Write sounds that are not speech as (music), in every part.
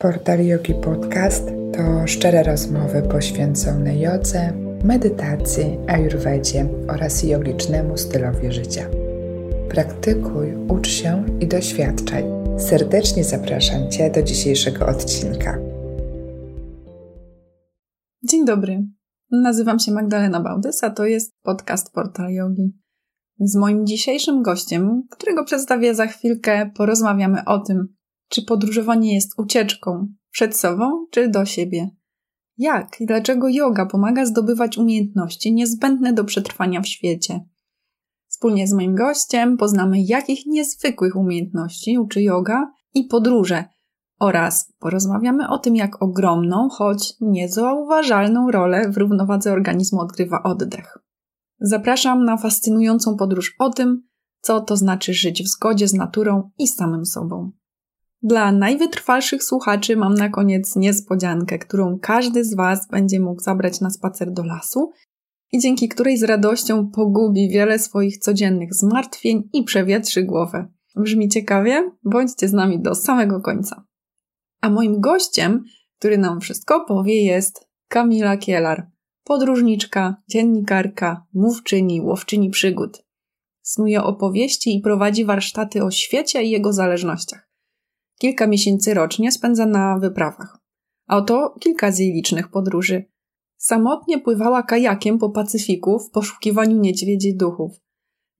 Portal Yogi Podcast to szczere rozmowy poświęcone jodze, medytacji, ayurvedzie oraz jogicznemu stylowi życia. Praktykuj, ucz się i doświadczaj. Serdecznie zapraszam Cię do dzisiejszego odcinka. Dzień dobry. Nazywam się Magdalena Bałdys, a to jest podcast Portal Yogi. Z moim dzisiejszym gościem, którego przedstawię za chwilkę, porozmawiamy o tym, czy podróżowanie jest ucieczką przed sobą czy do siebie? Jak i dlaczego yoga pomaga zdobywać umiejętności niezbędne do przetrwania w świecie? Wspólnie z moim gościem poznamy, jakich niezwykłych umiejętności uczy yoga i podróże oraz porozmawiamy o tym, jak ogromną, choć niezauważalną rolę w równowadze organizmu odgrywa oddech. Zapraszam na fascynującą podróż o tym, co to znaczy żyć w zgodzie z naturą i samym sobą. Dla najwytrwalszych słuchaczy mam na koniec niespodziankę, którą każdy z Was będzie mógł zabrać na spacer do lasu i dzięki której z radością pogubi wiele swoich codziennych zmartwień i przewietrzy głowę. Brzmi ciekawie? Bądźcie z nami do samego końca. A moim gościem, który nam wszystko powie, jest Kamila Kielar, podróżniczka, dziennikarka, mówczyni, łowczyni przygód. Snuje opowieści i prowadzi warsztaty o świecie i jego zależnościach. Kilka miesięcy rocznie spędza na wyprawach. A oto kilka z jej licznych podróży. Samotnie pływała kajakiem po Pacyfiku w poszukiwaniu niedźwiedzi duchów.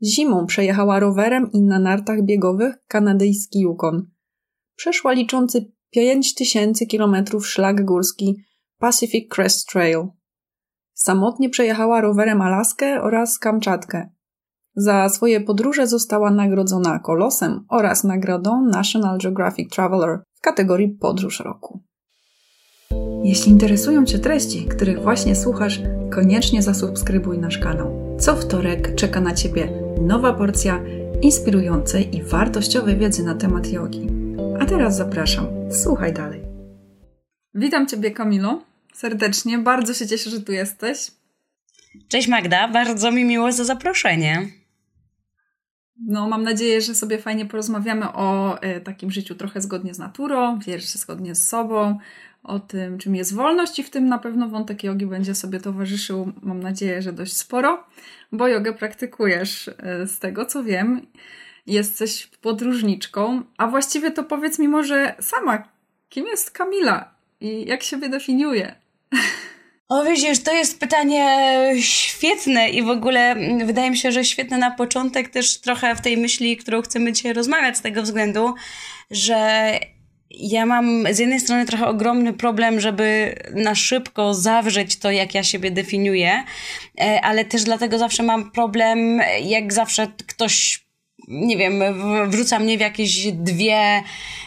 Zimą przejechała rowerem i na nartach biegowych kanadyjski Yukon. Przeszła liczący 5000 kilometrów szlak górski Pacific Crest Trail. Samotnie przejechała rowerem Alaskę oraz Kamczatkę. Za swoje podróże została nagrodzona Kolosem oraz nagrodą National Geographic Traveler w kategorii Podróż Roku. Jeśli interesują Cię treści, których właśnie słuchasz, koniecznie zasubskrybuj nasz kanał. Co wtorek czeka na Ciebie nowa porcja inspirującej i wartościowej wiedzy na temat jogi. A teraz zapraszam, słuchaj dalej. Witam Ciebie, Kamilo, serdecznie. Bardzo się cieszę, że tu jesteś. Cześć Magda, bardzo mi miło za zaproszenie. No, mam nadzieję, że sobie fajnie porozmawiamy o y, takim życiu trochę zgodnie z naturą, wiesz, zgodnie z sobą, o tym, czym jest wolność i w tym na pewno wątek jogi będzie sobie towarzyszył, mam nadzieję, że dość sporo, bo jogę praktykujesz y, z tego, co wiem. Jesteś podróżniczką, a właściwie to powiedz mi może sama, kim jest Kamila i jak się definiuje? (laughs) O widzisz, to jest pytanie świetne i w ogóle mm, wydaje mi się, że świetne na początek też trochę w tej myśli, którą chcemy dzisiaj rozmawiać z tego względu, że ja mam z jednej strony trochę ogromny problem, żeby na szybko zawrzeć to, jak ja siebie definiuję, e, ale też dlatego zawsze mam problem, jak zawsze ktoś nie wiem, wrzuca mnie w jakieś dwie,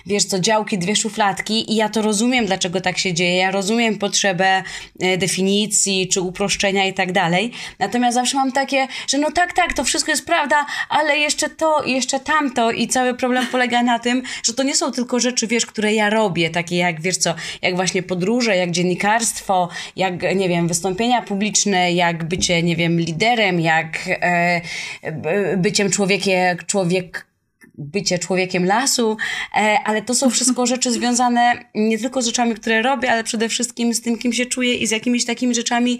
wiesz co, działki, dwie szufladki i ja to rozumiem, dlaczego tak się dzieje. Ja rozumiem potrzebę e, definicji czy uproszczenia i tak dalej. Natomiast zawsze mam takie, że no tak, tak, to wszystko jest prawda, ale jeszcze to i jeszcze tamto i cały problem polega na tym, że to nie są tylko rzeczy, wiesz, które ja robię, takie jak, wiesz co, jak właśnie podróże, jak dziennikarstwo, jak, nie wiem, wystąpienia publiczne, jak bycie, nie wiem, liderem, jak e, byciem człowiekiem, człowiek bycie człowiekiem lasu, e, ale to są wszystko (laughs) rzeczy związane nie tylko z rzeczami, które robię, ale przede wszystkim z tym, kim się czuję i z jakimiś takimi rzeczami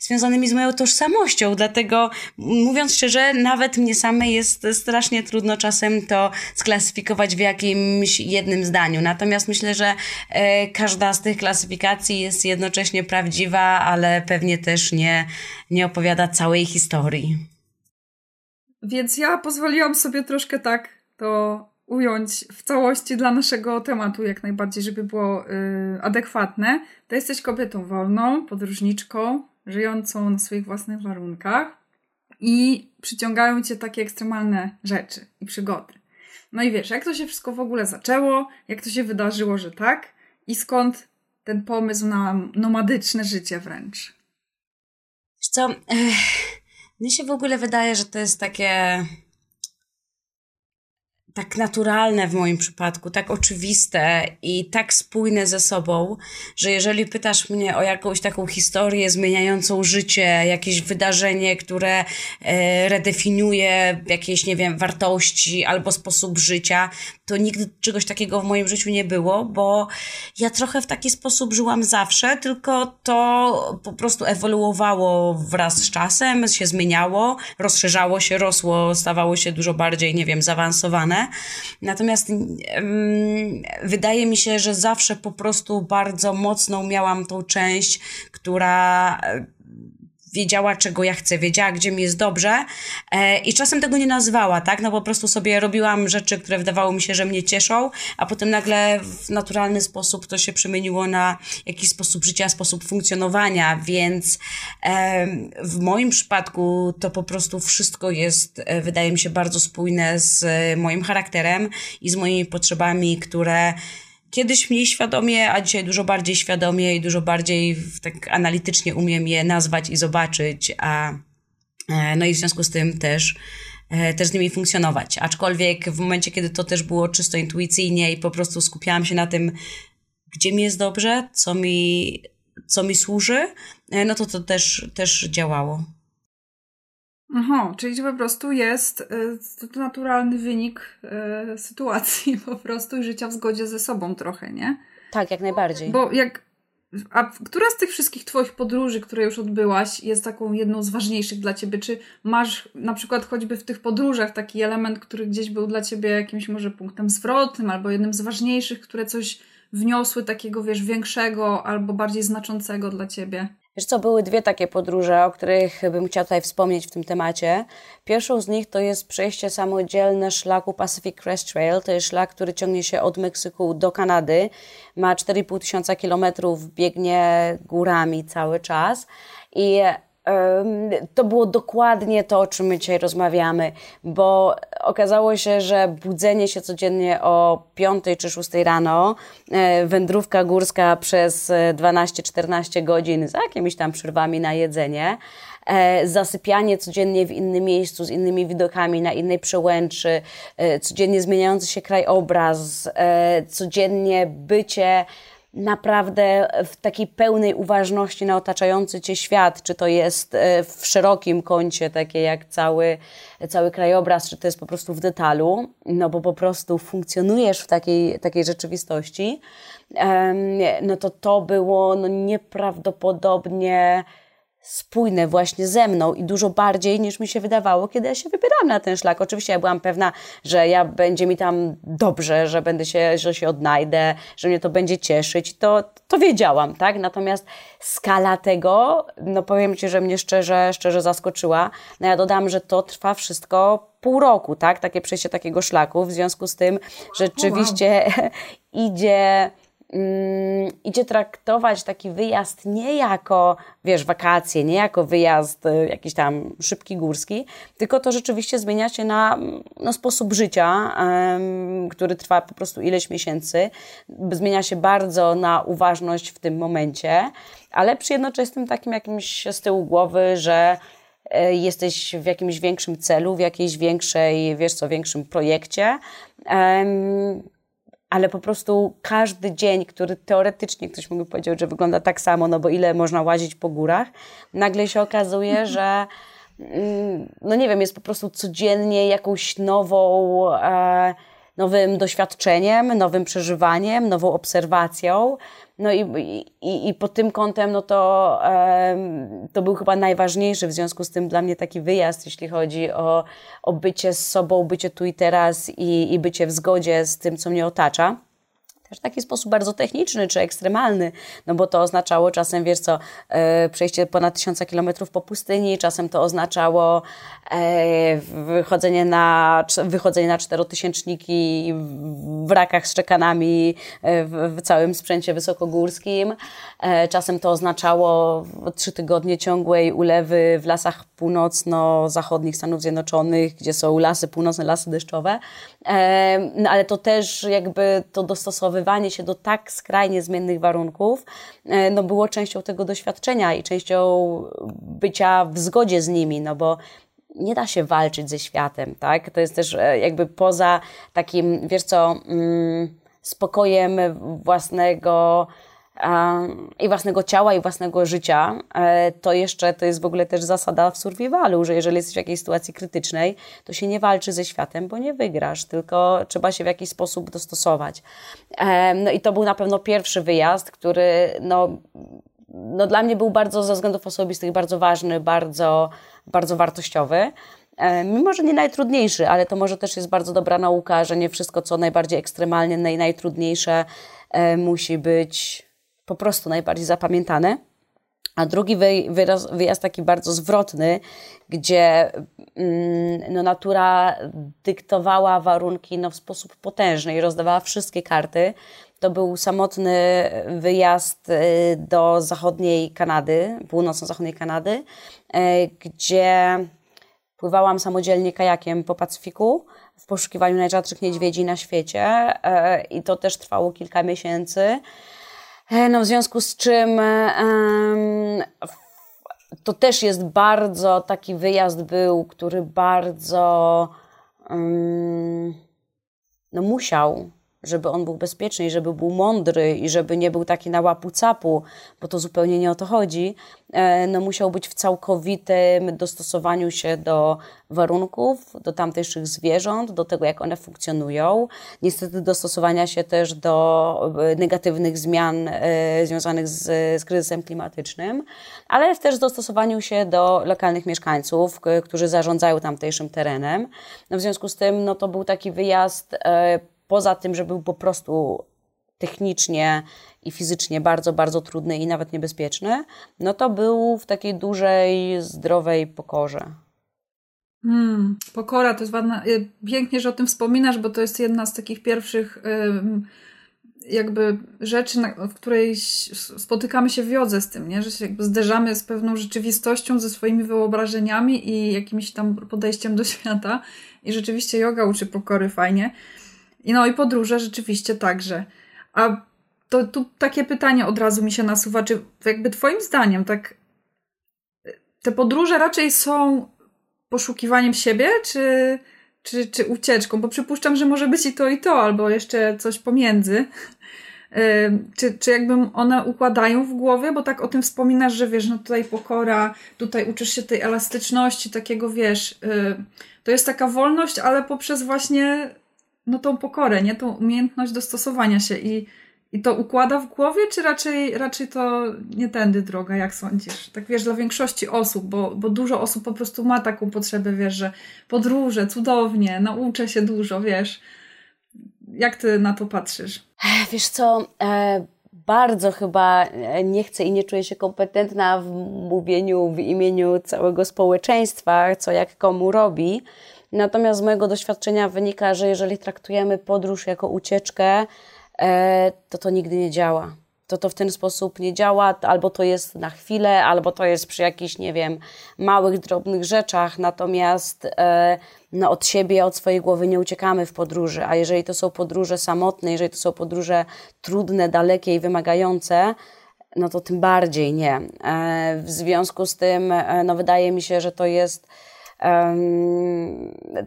związanymi z moją tożsamością. Dlatego mówiąc szczerze, nawet mnie samej jest strasznie trudno czasem to sklasyfikować w jakimś jednym zdaniu. Natomiast myślę, że e, każda z tych klasyfikacji jest jednocześnie prawdziwa, ale pewnie też nie, nie opowiada całej historii. Więc ja pozwoliłam sobie troszkę tak to ująć w całości dla naszego tematu, jak najbardziej, żeby było y, adekwatne. To jesteś kobietą wolną, podróżniczką, żyjącą na swoich własnych warunkach i przyciągają cię takie ekstremalne rzeczy i przygody. No i wiesz, jak to się wszystko w ogóle zaczęło, jak to się wydarzyło, że tak i skąd ten pomysł na nomadyczne życie wręcz? Co? Ech mnie się w ogóle wydaje, że to jest takie tak naturalne w moim przypadku, tak oczywiste i tak spójne ze sobą, że jeżeli pytasz mnie o jakąś taką historię zmieniającą życie, jakieś wydarzenie, które e, redefiniuje jakieś, nie wiem, wartości albo sposób życia, to nigdy czegoś takiego w moim życiu nie było, bo ja trochę w taki sposób żyłam zawsze, tylko to po prostu ewoluowało wraz z czasem, się zmieniało, rozszerzało się, rosło, stawało się dużo bardziej, nie wiem, zaawansowane. Natomiast um, wydaje mi się, że zawsze po prostu bardzo mocno miałam tą część, która wiedziała, czego ja chcę, wiedziała, gdzie mi jest dobrze e, i czasem tego nie nazywała, tak? No po prostu sobie robiłam rzeczy, które wydawało mi się, że mnie cieszą, a potem nagle w naturalny sposób to się przemieniło na jakiś sposób życia, sposób funkcjonowania, więc e, w moim przypadku to po prostu wszystko jest, e, wydaje mi się, bardzo spójne z moim charakterem i z moimi potrzebami, które kiedyś mniej świadomie, a dzisiaj dużo bardziej świadomie i dużo bardziej tak analitycznie umiem je nazwać i zobaczyć, a e, no i w związku z tym też e, też z nimi funkcjonować. Aczkolwiek w momencie, kiedy to też było czysto intuicyjnie i po prostu skupiałam się na tym, gdzie mi jest dobrze, co mi, co mi służy, e, no to to też, też działało. Aha, czyli to po prostu jest y, to naturalny wynik y, sytuacji, (laughs) po prostu życia w zgodzie ze sobą trochę, nie? Tak, jak najbardziej. Bo jak. A która z tych wszystkich Twoich podróży, które już odbyłaś, jest taką jedną z ważniejszych dla Ciebie? Czy masz na przykład choćby w tych podróżach taki element, który gdzieś był dla Ciebie jakimś może punktem zwrotnym, albo jednym z ważniejszych, które coś wniosły takiego, wiesz, większego albo bardziej znaczącego dla Ciebie? Wiesz co, były dwie takie podróże, o których bym chciała tutaj wspomnieć w tym temacie. Pierwszą z nich to jest przejście samodzielne szlaku Pacific Crest Trail. To jest szlak, który ciągnie się od Meksyku do Kanady. Ma 4,5 tysiąca kilometrów, biegnie górami cały czas. I to było dokładnie to, o czym my dzisiaj rozmawiamy, bo okazało się, że budzenie się codziennie o 5 czy 6 rano, e, wędrówka górska przez 12-14 godzin z jakimiś tam przerwami na jedzenie, e, zasypianie codziennie w innym miejscu, z innymi widokami, na innej przełęczy, e, codziennie zmieniający się krajobraz, codziennie bycie naprawdę w takiej pełnej uważności na otaczający cię świat, czy to jest e, w szerokim kącie, takie jak cały, cały krajobraz, czy to jest po prostu w detalu, no bo po prostu funkcjonujesz w takiej, takiej rzeczywistości, no to to było no nieprawdopodobnie spójne właśnie ze mną i dużo bardziej niż mi się wydawało, kiedy ja się wybierałam na ten szlak. Oczywiście ja byłam pewna, że ja będzie mi tam dobrze, że będę się, że się odnajdę, że mnie to będzie cieszyć. To, to wiedziałam, tak? Natomiast skala tego, no powiem Ci, że mnie szczerze, szczerze zaskoczyła. No ja dodam, że to trwa wszystko pół roku, tak? Takie przejście takiego szlaku. W związku z tym rzeczywiście wow. (laughs) idzie idzie traktować taki wyjazd nie jako, wiesz, wakacje, nie jako wyjazd y, jakiś tam szybki górski, tylko to rzeczywiście zmienia się na, na sposób życia, który trwa po prostu ileś miesięcy. Zmienia się bardzo na uważność w tym momencie, ale przy jednoczesnym takim jakimś z tyłu głowy, że e, jesteś w jakimś większym celu, w jakiejś większej, wiesz co, większym projekcie. Ale po prostu każdy dzień, który teoretycznie ktoś mógłby powiedzieć, że wygląda tak samo, no bo ile można łazić po górach, nagle się okazuje, że mm, no nie wiem, jest po prostu codziennie jakąś nową, e, nowym doświadczeniem, nowym przeżywaniem, nową obserwacją. No i, i, i pod tym kątem, no to, to był chyba najważniejszy w związku z tym dla mnie taki wyjazd, jeśli chodzi o, o bycie z sobą, bycie tu i teraz i, i bycie w zgodzie z tym, co mnie otacza w taki sposób bardzo techniczny czy ekstremalny, no bo to oznaczało czasem, wiesz co, e, przejście ponad tysiąca kilometrów po pustyni, czasem to oznaczało e, wychodzenie na, wychodzenie na czterotysięczniki w wrakach z czekanami e, w, w całym sprzęcie wysokogórskim, czasem to oznaczało trzy tygodnie ciągłej ulewy w lasach północno-zachodnich Stanów Zjednoczonych, gdzie są lasy północne, lasy deszczowe, no ale to też jakby to dostosowywanie się do tak skrajnie zmiennych warunków, e, no było częścią tego doświadczenia i częścią bycia w zgodzie z nimi, no bo nie da się walczyć ze światem, tak? To jest też e, jakby poza takim, wiesz co, mm, spokojem własnego i własnego ciała, i własnego życia, e, to jeszcze to jest w ogóle też zasada w survivalu, że jeżeli jesteś w jakiejś sytuacji krytycznej, to się nie walczy ze światem, bo nie wygrasz, tylko trzeba się w jakiś sposób dostosować. No i to był na pewno pierwszy wyjazd, który no, no dla mnie był bardzo ze względów osobistych bardzo ważny, bardzo, bardzo wartościowy. Mimo, że nie najtrudniejszy, ale to może też jest bardzo dobra nauka, że nie wszystko, co najbardziej ekstremalnie, i najtrudniejsze, e, musi być po prostu najbardziej zapamiętane. A drugi wyraz, wyjazd taki bardzo zwrotny, gdzie mm, no, natura dyktowała warunki no, w sposób potężny i rozdawała wszystkie karty. To był samotny wyjazd y, do zachodniej Kanady, północno-zachodniej Kanady, y, gdzie pływałam samodzielnie kajakiem po Pacyfiku w poszukiwaniu najrzadszych niedźwiedzi na świecie y, i to też trwało kilka miesięcy. E, no, w związku z czym to też jest bardzo taki wyjazd był, który bardzo no, musiał żeby on był bezpieczny i żeby był mądry i żeby nie był taki na łapu capu, bo to zupełnie nie o to chodzi, e, no musiał być w całkowitym dostosowaniu się do warunków, do tamtejszych zwierząt, do tego, jak one funkcjonują. Niestety dostosowania się też do e, negatywnych zmian e, związanych z, z kryzysem klimatycznym, ale też dostosowaniu się do lokalnych mieszkańców, którzy zarządzają tamtejszym terenem. No w związku z tym, no to był taki wyjazd poza tym, że był po prostu technicznie i fizycznie bardzo, bardzo trudny i nawet niebezpieczny, no to był w takiej dużej, zdrowej pokorze. Hmm, pokora to jest ładna. Y, pięknie, że o tym wspominasz, bo to jest jedna z takich pierwszych jakby rzeczy, w której spotykamy się w jodze z tym, nie? że się jakby zderzamy z pewną rzeczywistością, ze swoimi wyobrażeniami i jakimś tam podejściem do (laughs) świata. I rzeczywiście yoga uczy pokory fajnie. I no i podróże rzeczywiście także. A to tu takie pytanie od razu mi się nasuwa, czy jakby twoim zdaniem tak te podróże raczej są poszukiwaniem siebie, czy, czy, czy ucieczką? Bo przypuszczam, że może być i to, i to, albo jeszcze coś pomiędzy. Czy, czy jakby one układają w głowie, bo tak o tym wspominasz, że wiesz, no tutaj pokora, tutaj uczysz się tej elastyczności, takiego wiesz, to jest taka wolność, ale poprzez właśnie no tą pokorę, nie? Tą umiejętność dostosowania się i, i to układa w głowie, czy raczej, raczej to nie tędy droga, jak sądzisz? Tak wiesz, dla większości osób, bo, bo dużo osób po prostu ma taką potrzebę, wiesz, że podróże, cudownie, nauczę się dużo, wiesz. Jak ty na to patrzysz? Wiesz co, e, bardzo chyba nie chcę i nie czuję się kompetentna w mówieniu w imieniu całego społeczeństwa, co jak komu robi. Natomiast z mojego doświadczenia wynika, że jeżeli traktujemy podróż jako ucieczkę, e, to to nigdy nie działa. To to w ten sposób nie działa, albo to jest na chwilę, albo to jest przy jakichś, nie wiem, małych, drobnych rzeczach, natomiast e, no, od siebie, od swojej głowy nie uciekamy w podróży, a jeżeli to są podróże samotne, jeżeli to są podróże trudne, dalekie i wymagające, no to tym bardziej nie. E, w związku z tym, no, wydaje mi się, że to jest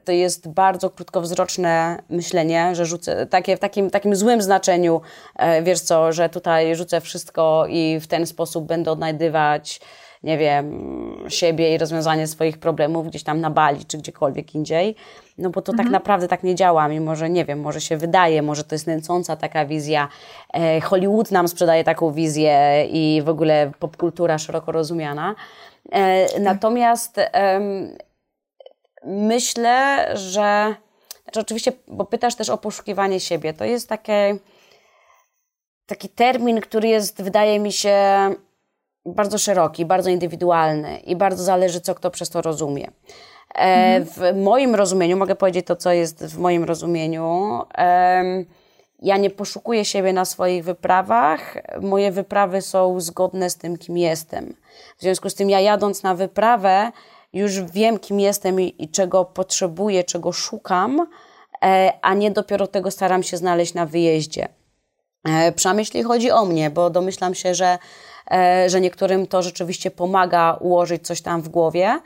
to jest bardzo krótkowzroczne myślenie, że rzucę takie w takim, takim złym znaczeniu, e, wiesz co, że tutaj rzucę wszystko i w ten sposób będę odnajdywać nie wiem, siebie i rozwiązanie swoich problemów gdzieś tam na Bali czy gdziekolwiek indziej. No bo to tak mhm. tak naprawdę tak nie działa, mimo że nie wiem, może się wydaje, może to jest nęcąca taka wizja. E, Hollywood nam sprzedaje taką wizję i w ogóle popkultura szeroko rozumiana. E, natomiast myślę, że znaczy oczywiście, bo pytasz też o poszukiwanie siebie, to jest takie, taki termin, który jest, wydaje mi się, bardzo szeroki, bardzo indywidualny i bardzo zależy, co kto przez to rozumie. E, mhm. W moim rozumieniu, mogę powiedzieć to, co jest w moim rozumieniu, ja nie poszukuję siebie na swoich wyprawach. Moje wyprawy są zgodne z tym, kim jestem. W związku z tym, ja jadąc na wyprawę, już wiem, kim jestem i, i czego potrzebuję, czego szukam, e, a nie dopiero tego staram się znaleźć na wyjeździe. E, przynajmniej jeśli chodzi o mnie, bo domyślam się, że e, że niektórym to rzeczywiście pomaga ułożyć coś tam w głowie,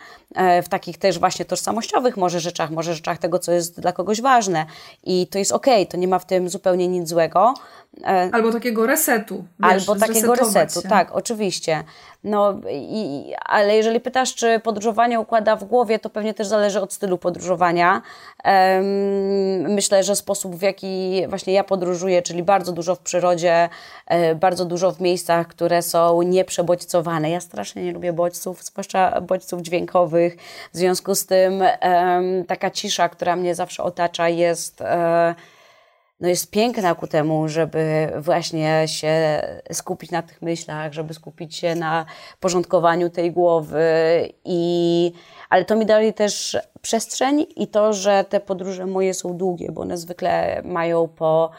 w takich też właśnie tożsamościowych może rzeczach, może rzeczach tego, co jest dla kogoś ważne. I to jest okej, okay, to nie ma w tym zupełnie nic złego. E, albo takiego resetu. Wiesz, albo takiego resetu, się. tak, oczywiście. No, i, ale jeżeli pytasz, czy podróżowanie układa w głowie, to pewnie też zależy od stylu podróżowania. Um, myślę, że sposób, w jaki właśnie ja podróżuję, czyli bardzo dużo w przyrodzie, e, bardzo dużo w miejscach, które są nieprzebodźcowane. Ja strasznie nie lubię bodźców, zwłaszcza bodźców dźwiękowych. W związku z tym um, taka cisza, która mnie zawsze otacza, jest. Um, no jest piękna ku temu, żeby właśnie się skupić na tych myślach, żeby skupić się na porządkowaniu tej głowy i ale to mi daje też przestrzeń i to, że te podróże moje są długie, bo one zwykle mają po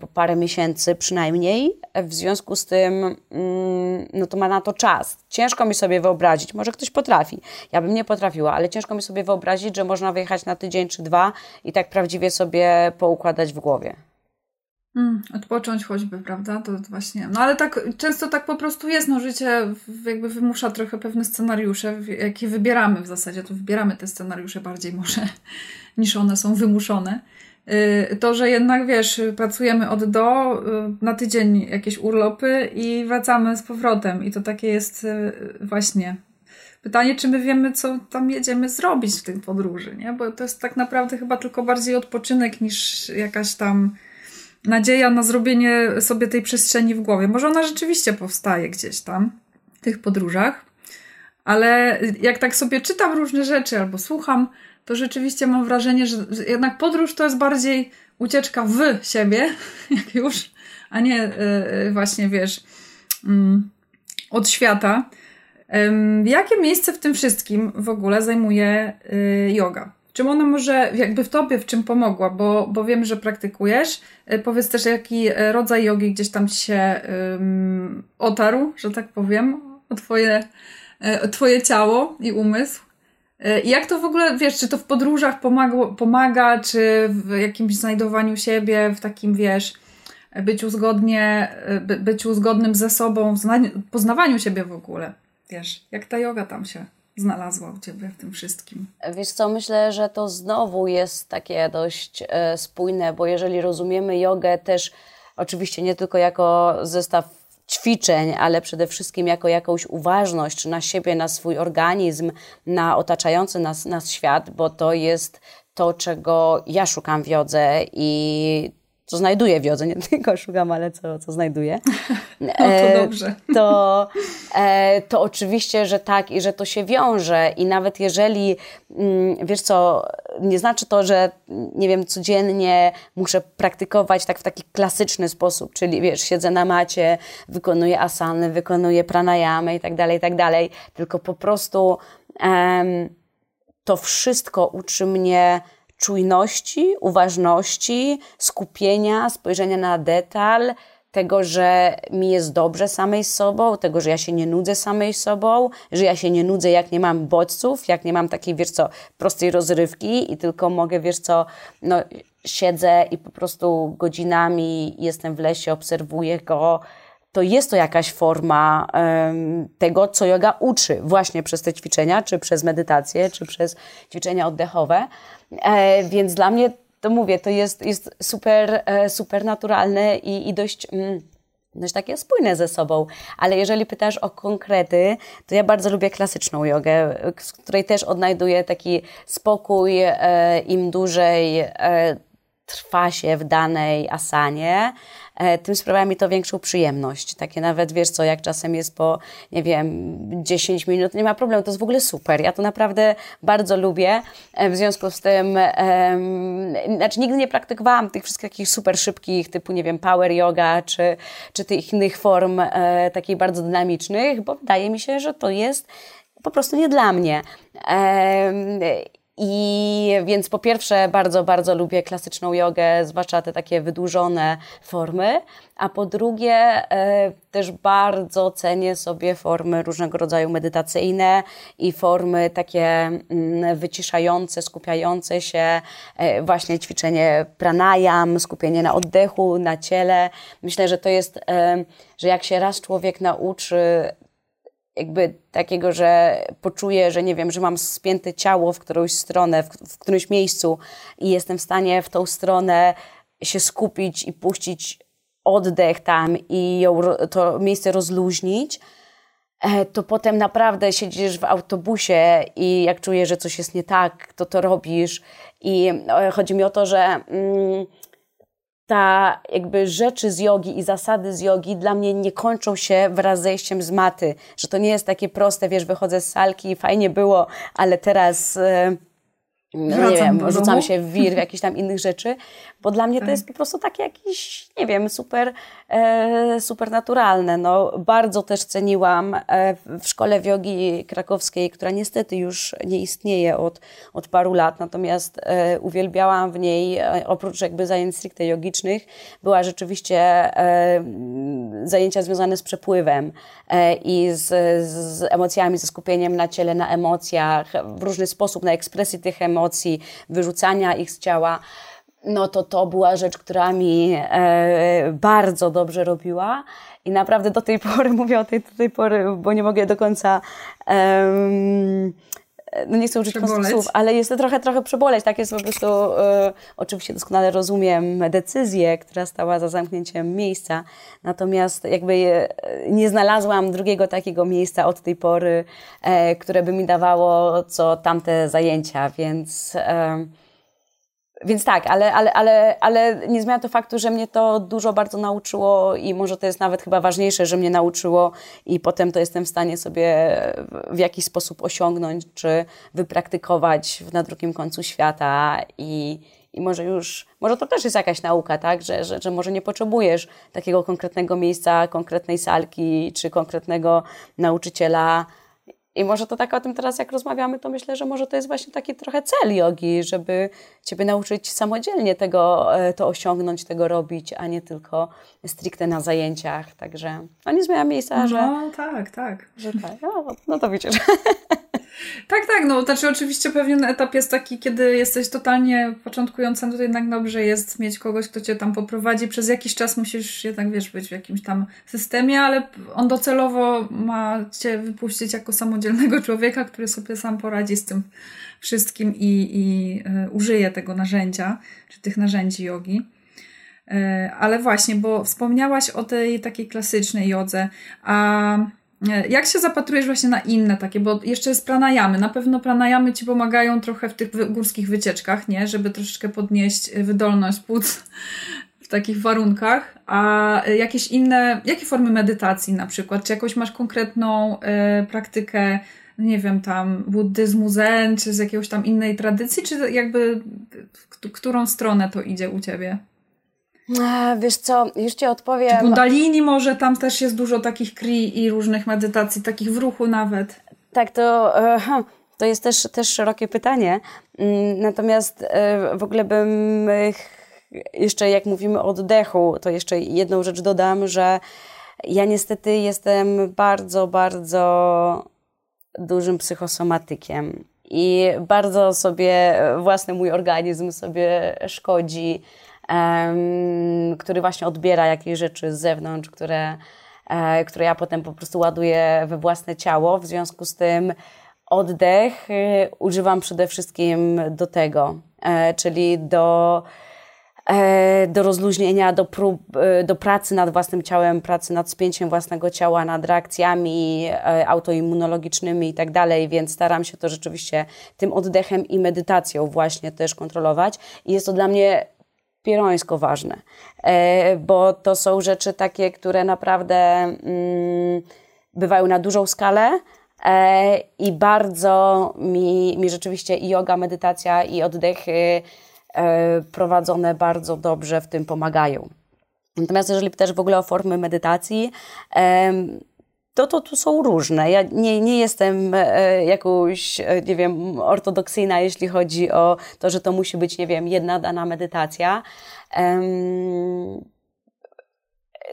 po parę miesięcy przynajmniej. W związku z tym, mm, no to ma na to czas. Ciężko mi sobie wyobrazić, może ktoś potrafi. Ja bym nie potrafiła, ale ciężko mi sobie wyobrazić, że można wyjechać na tydzień czy dwa i tak prawdziwie sobie poukładać w głowie. Mm, odpocząć choćby, prawda? To właśnie. No ale tak często tak po prostu jest. No życie jakby wymusza trochę pewne scenariusze, jakie wybieramy w zasadzie. To wybieramy te scenariusze bardziej może (laughs) niż one są wymuszone. Y, to, że jednak wiesz, pracujemy od do, y, na tydzień jakieś urlopy i wracamy z powrotem. I to takie jest y, właśnie pytanie, czy my wiemy, co tam jedziemy zrobić w tej podróży, nie? Bo to jest tak naprawdę chyba tylko bardziej odpoczynek niż jakaś tam nadzieja na zrobienie sobie tej przestrzeni w głowie. Może ona rzeczywiście powstaje gdzieś tam w tych podróżach, ale jak tak sobie czytam różne rzeczy albo słucham, to rzeczywiście mam wrażenie, że jednak podróż to jest bardziej ucieczka w siebie, (laughs) jak już, a nie yy, właśnie, wiesz, yy, od świata. Jakie miejsce w tym wszystkim w ogóle zajmuje y, yoga? Czym ona może jakby w tobie w czym pomogła? Bo, bo wiem, że praktykujesz. Powiedz też, jaki rodzaj jogi gdzieś tam się otarł, że tak powiem, o twoje, o twoje ciało i umysł. Jak to w ogóle, wiesz, czy to w podróżach pomaga, czy w jakimś znajdowaniu siebie, w takim, wiesz, byciu zgodnie, by, byciu zgodnym ze sobą, w poznawaniu siebie w ogóle, wiesz, jak ta yoga tam się znalazła u Ciebie w tym wszystkim? Wiesz co, myślę, że to znowu jest takie dość e, spójne, bo jeżeli rozumiemy jogę też oczywiście nie tylko jako zestaw ćwiczeń, ale przede wszystkim jako jakąś uważność na siebie, na swój organizm, na otaczający nas, nas świat, bo to jest to, czego ja szukam w jodze i co znajduję w jodze, nie (laughs) tylko szukam, ale co, co znajduję. (laughs) No to e, dobrze. (laughs) To, e, to oczywiście, że tak i że to się wiąże i nawet jeżeli, mm, wiesz co, nie znaczy to, że nie wiem, codziennie muszę praktykować tak w taki klasyczny sposób, czyli wiesz, siedzę na macie, wykonuję asany, wykonuję pranayamy i tak dalej, i tak dalej, tylko po prostu to wszystko uczy mnie czujności, uważności, skupienia, spojrzenia na detal, tego, że mi jest dobrze samej sobą, tego, że ja się nie nudzę samej sobą, że ja się nie nudzę, jak nie mam bodźców, jak nie mam takiej, wiesz co, prostej rozrywki i tylko mogę, wiesz co, no, siedzę i po prostu godzinami jestem w lesie, obserwuję go, to jest to jakaś forma um, tego, co yoga uczy właśnie przez te ćwiczenia, czy przez medytację, czy przez ćwiczenia oddechowe. E, więc dla mnie, to mówię, to jest, jest super, e, super naturalne i, i dość... Mm, dość takie spójne ze sobą, ale jeżeli pytasz o konkrety, to ja bardzo lubię klasyczną jogę, z której też odnajduję taki spokój, e, im dłużej e, trwa się w danej asanie, tym sprawia mi to większą przyjemność. Takie nawet, wiesz co, jak czasem jest po, nie wiem, 10 minut, nie ma problemu, to jest w ogóle super. Ja to naprawdę bardzo lubię. E, w związku z tym, znaczy nigdy nie praktykowałam tych wszystkich takich super szybkich, typu, nie wiem, power yoga, czy, czy tych innych form e, takich bardzo dynamicznych, bo wydaje mi się, że to jest po prostu nie dla mnie. E, I więc po pierwsze bardzo, bardzo lubię klasyczną jogę, zwłaszcza te takie wydłużone formy, a po drugie e, też bardzo cenię sobie formy różnego rodzaju medytacyjne i formy takie mm, wyciszające, skupiające się, e, właśnie ćwiczenie pranayam, skupienie na oddechu, na ciele. Myślę, że to jest, e, że jak się raz człowiek nauczy jakby takiego, że poczuję, że nie wiem, że mam spięte ciało w którąś stronę, w, w którymś miejscu i jestem w stanie w tą stronę się skupić i puścić oddech tam i ją, to miejsce rozluźnić, e, to potem naprawdę siedzisz w autobusie i jak czujesz, że coś jest nie tak, to to robisz. I e, chodzi mi o to, że mm, ta jakby rzeczy z jogi i zasady z jogi dla mnie nie kończą się wraz z zejściem z maty, że to nie jest takie proste, wiesz, wychodzę z salki i fajnie było, ale teraz... Yy, no nie wiem, rzucam się w wir, w jakichś tam innych rzeczy, bo dla mnie tak. to jest po prostu takie jakieś, nie wiem, super, e, super naturalne. No, bardzo też ceniłam e, w szkole jogi krakowskiej, która niestety już nie istnieje od, od paru lat, natomiast e, uwielbiałam w niej, e, oprócz jakby zajęć stricte jogicznych, była rzeczywiście e, zajęcia związane z przepływem e, i z, z emocjami, ze skupieniem na ciele, na emocjach, w różny sposób, na ekspresji tych emocji, wyrzucania ich z ciała no to to była rzecz, która mi e, bardzo dobrze robiła. I naprawdę do tej pory, (laughs) mówię o tej do tej pory, bo nie mogę do końca um, no nie chcę użyć słów, ale jest to trochę, trochę przeboleć, tak jest po prostu, e, oczywiście doskonale rozumiem decyzję, która stała za zamknięciem miejsca, natomiast jakby nie znalazłam drugiego takiego miejsca od tej pory, e, które by mi dawało co tamte zajęcia, więc e, więc tak, ale, ale, ale, ale nie zmienia to faktu, że mnie to dużo bardzo nauczyło i może to jest nawet chyba ważniejsze, że mnie nauczyło i potem to jestem w stanie sobie w jakiś sposób osiągnąć, czy wypraktykować na drugim końcu świata i, i może już, może to też jest jakaś nauka, tak, że, że, że może nie potrzebujesz takiego konkretnego miejsca, konkretnej salki, czy konkretnego nauczyciela, i może to tak o tym teraz, jak rozmawiamy, to myślę, że może to jest właśnie taki trochę cel jogi, żeby Ciebie nauczyć samodzielnie tego, e, to osiągnąć, tego robić, a nie tylko stricte na zajęciach. Także no nie zmienia miejsca, że... No tak, tak. Że tak. No, no to widzisz. (laughs) Tak, tak, no znaczy oczywiście pewien etap jest taki, kiedy jesteś totalnie początkującym, to jednak dobrze jest mieć kogoś, kto cię tam poprowadzi. Przez jakiś czas musisz jednak, wiesz, być w jakimś tam systemie, ale on docelowo ma cię wypuścić jako samodzielnego (laughs) człowieka, który sobie sam poradzi z tym wszystkim i, i y, użyje tego narzędzia, czy tych narzędzi jogi. Y, ale właśnie, bo wspomniałaś o tej takiej klasycznej jodze, a E, jak się zapatrujesz właśnie na inne takie, bo jeszcze jest pranajamy. Na pewno pranajamy Ci pomagają trochę w tych górskich wycieczkach, nie? Żeby troszeczkę podnieść wydolność płuc w takich warunkach. A jakieś inne, jakie formy medytacji na przykład? Czy jakąś masz konkretną y, praktykę, nie wiem, tam buddyzmu zen, czy z jakiegoś tam innej tradycji, czy jakby w którą stronę to idzie u Ciebie? Wiesz co, już Ci odpowiem. Kundalini może, tam też jest dużo takich kri i różnych medytacji, takich w ruchu nawet. Tak, to, e, (laughs) to jest też, też szerokie pytanie. Mm, natomiast e, w ogóle bym jeszcze, jak mówimy o oddechu, to jeszcze jedną rzecz dodam, że ja niestety jestem bardzo, bardzo dużym psychosomatykiem i bardzo sobie własny mój organizm sobie szkodzi który właśnie odbiera jakieś rzeczy z zewnątrz, które, e, które ja potem po prostu ładuję we własne ciało. W związku z tym oddech y, używam przede wszystkim do tego, e, czyli do, e, do rozluźnienia, do, prób, do pracy nad własnym ciałem, pracy nad spięciem własnego ciała, nad reakcjami autoimmunologicznymi i tak dalej, więc staram się to rzeczywiście tym oddechem i medytacją właśnie też kontrolować. I jest to dla mnie pierońsko ważne, e, bo to są rzeczy takie, które naprawdę mm, bywają na dużą skalę e, i bardzo mi, mi rzeczywiście i yoga, medytacja i oddechy e, prowadzone bardzo dobrze w tym pomagają. Natomiast jeżeli pytasz w ogóle o formy medytacji, to, to tu są różne. Ja nie, nie jestem e, jakąś, e, nie wiem, ortodoksyjna, jeśli chodzi o to, że to musi być, nie wiem, jedna dana medytacja. Um,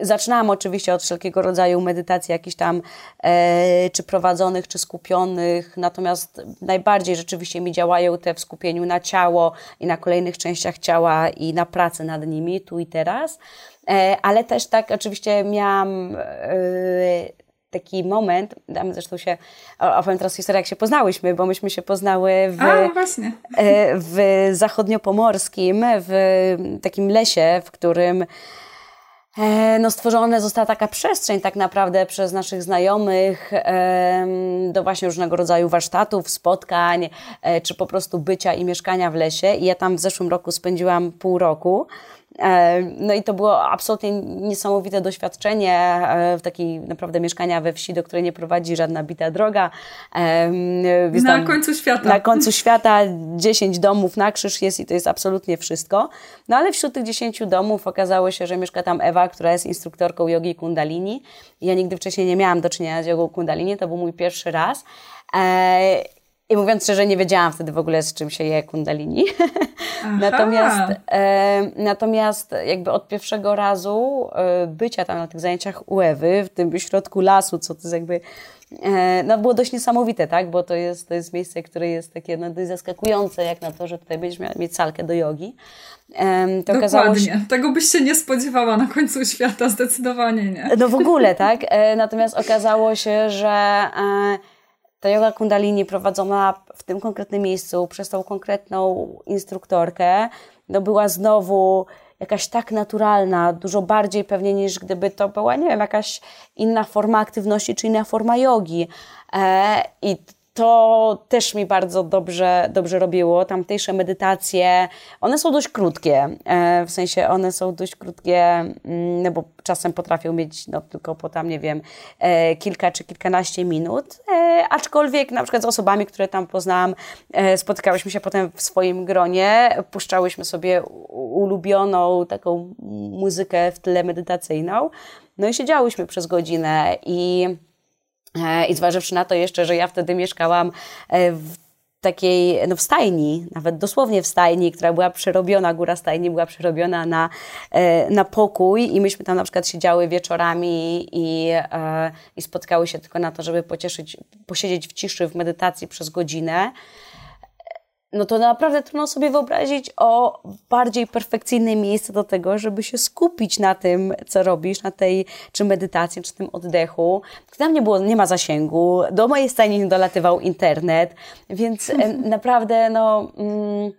Zaczynałam oczywiście od wszelkiego rodzaju medytacji, jakichś tam, e, czy prowadzonych, czy skupionych, natomiast najbardziej rzeczywiście mi działają te w skupieniu na ciało i na kolejnych częściach ciała i na pracy nad nimi, tu i teraz. E, ale też tak oczywiście miałam e, taki moment, tam zresztą się, opowiem teraz historię, jak się poznałyśmy, bo myśmy się poznały w, A, właśnie. E, w zachodniopomorskim, w takim lesie, w którym E, no, stworzona została taka przestrzeń tak naprawdę przez naszych znajomych do właśnie różnego rodzaju warsztatów, spotkań, e, czy po prostu bycia i mieszkania w lesie. I ja tam w zeszłym roku spędziłam pół roku. E, no i to było absolutnie niesamowite doświadczenie e, w takiej naprawdę mieszkania we wsi, do której nie prowadzi żadna bita droga. E, na końcu świata. Na końcu świata 10 domów na krzyż jest i to jest absolutnie wszystko. No ale wśród tych 10 domów okazało się, że mieszka tam Ewa, która jest instruktorką jogi kundalini. Ja nigdy wcześniej nie miałam do czynienia z jogą kundalini, to był mój pierwszy raz. I mówiąc szczerze, nie wiedziałam wtedy w ogóle, z czym się je kundalini. (laughs) natomiast, e, natomiast jakby od pierwszego razu e, bycia tam na tych zajęciach u Ewy, w tym środku lasu, co to jest jakby, e, no było dość niesamowite, tak? Bo to jest, to jest miejsce, które jest takie no, dość zaskakujące, jak na to, że tutaj będziesz miała mieć salkę do jogi. To Dokładnie. Się... Tego byś się nie spodziewała na końcu świata, zdecydowanie nie. No w ogóle, tak? E, natomiast okazało się, że e, ta yoga kundalini prowadzona w tym konkretnym miejscu przez tą konkretną instruktorkę, no była znowu jakaś tak naturalna, dużo bardziej pewnie niż gdyby to była, nie wiem, jakaś inna forma aktywności czy inna forma jogi. E, I to też mi bardzo dobrze, dobrze robiło. Tamtejsze medytacje, one są dość krótkie, e, w sensie one są dość krótkie, mm, no bo czasem potrafią mieć no, tylko po tam, nie wiem, e, kilka czy kilkanaście minut, e, aczkolwiek na przykład z osobami, które tam poznałam, spotykałyśmy się potem w swoim gronie, puszczałyśmy sobie ulubioną taką muzykę w tle medytacyjną, no i siedziałyśmy przez godzinę i I zważywszy na to jeszcze, że ja wtedy mieszkałam e, w takiej, no w stajni, nawet dosłownie w stajni, która była przerobiona, góra stajni była przerobiona na, e, na pokój i myśmy tam na przykład siedziały wieczorami i, i spotkały się tylko na to, żeby pocieszyć, posiedzieć w ciszy, w medytacji przez godzinę no to naprawdę trudno sobie wyobrazić o bardziej perfekcyjne miejsce do tego, żeby się skupić na tym, co robisz, na tej czy medytacji, czy tym oddechu. Tam nie było, nie ma zasięgu, do mojej stajni nie dolatywał internet, więc (laughs) naprawdę no... Mm,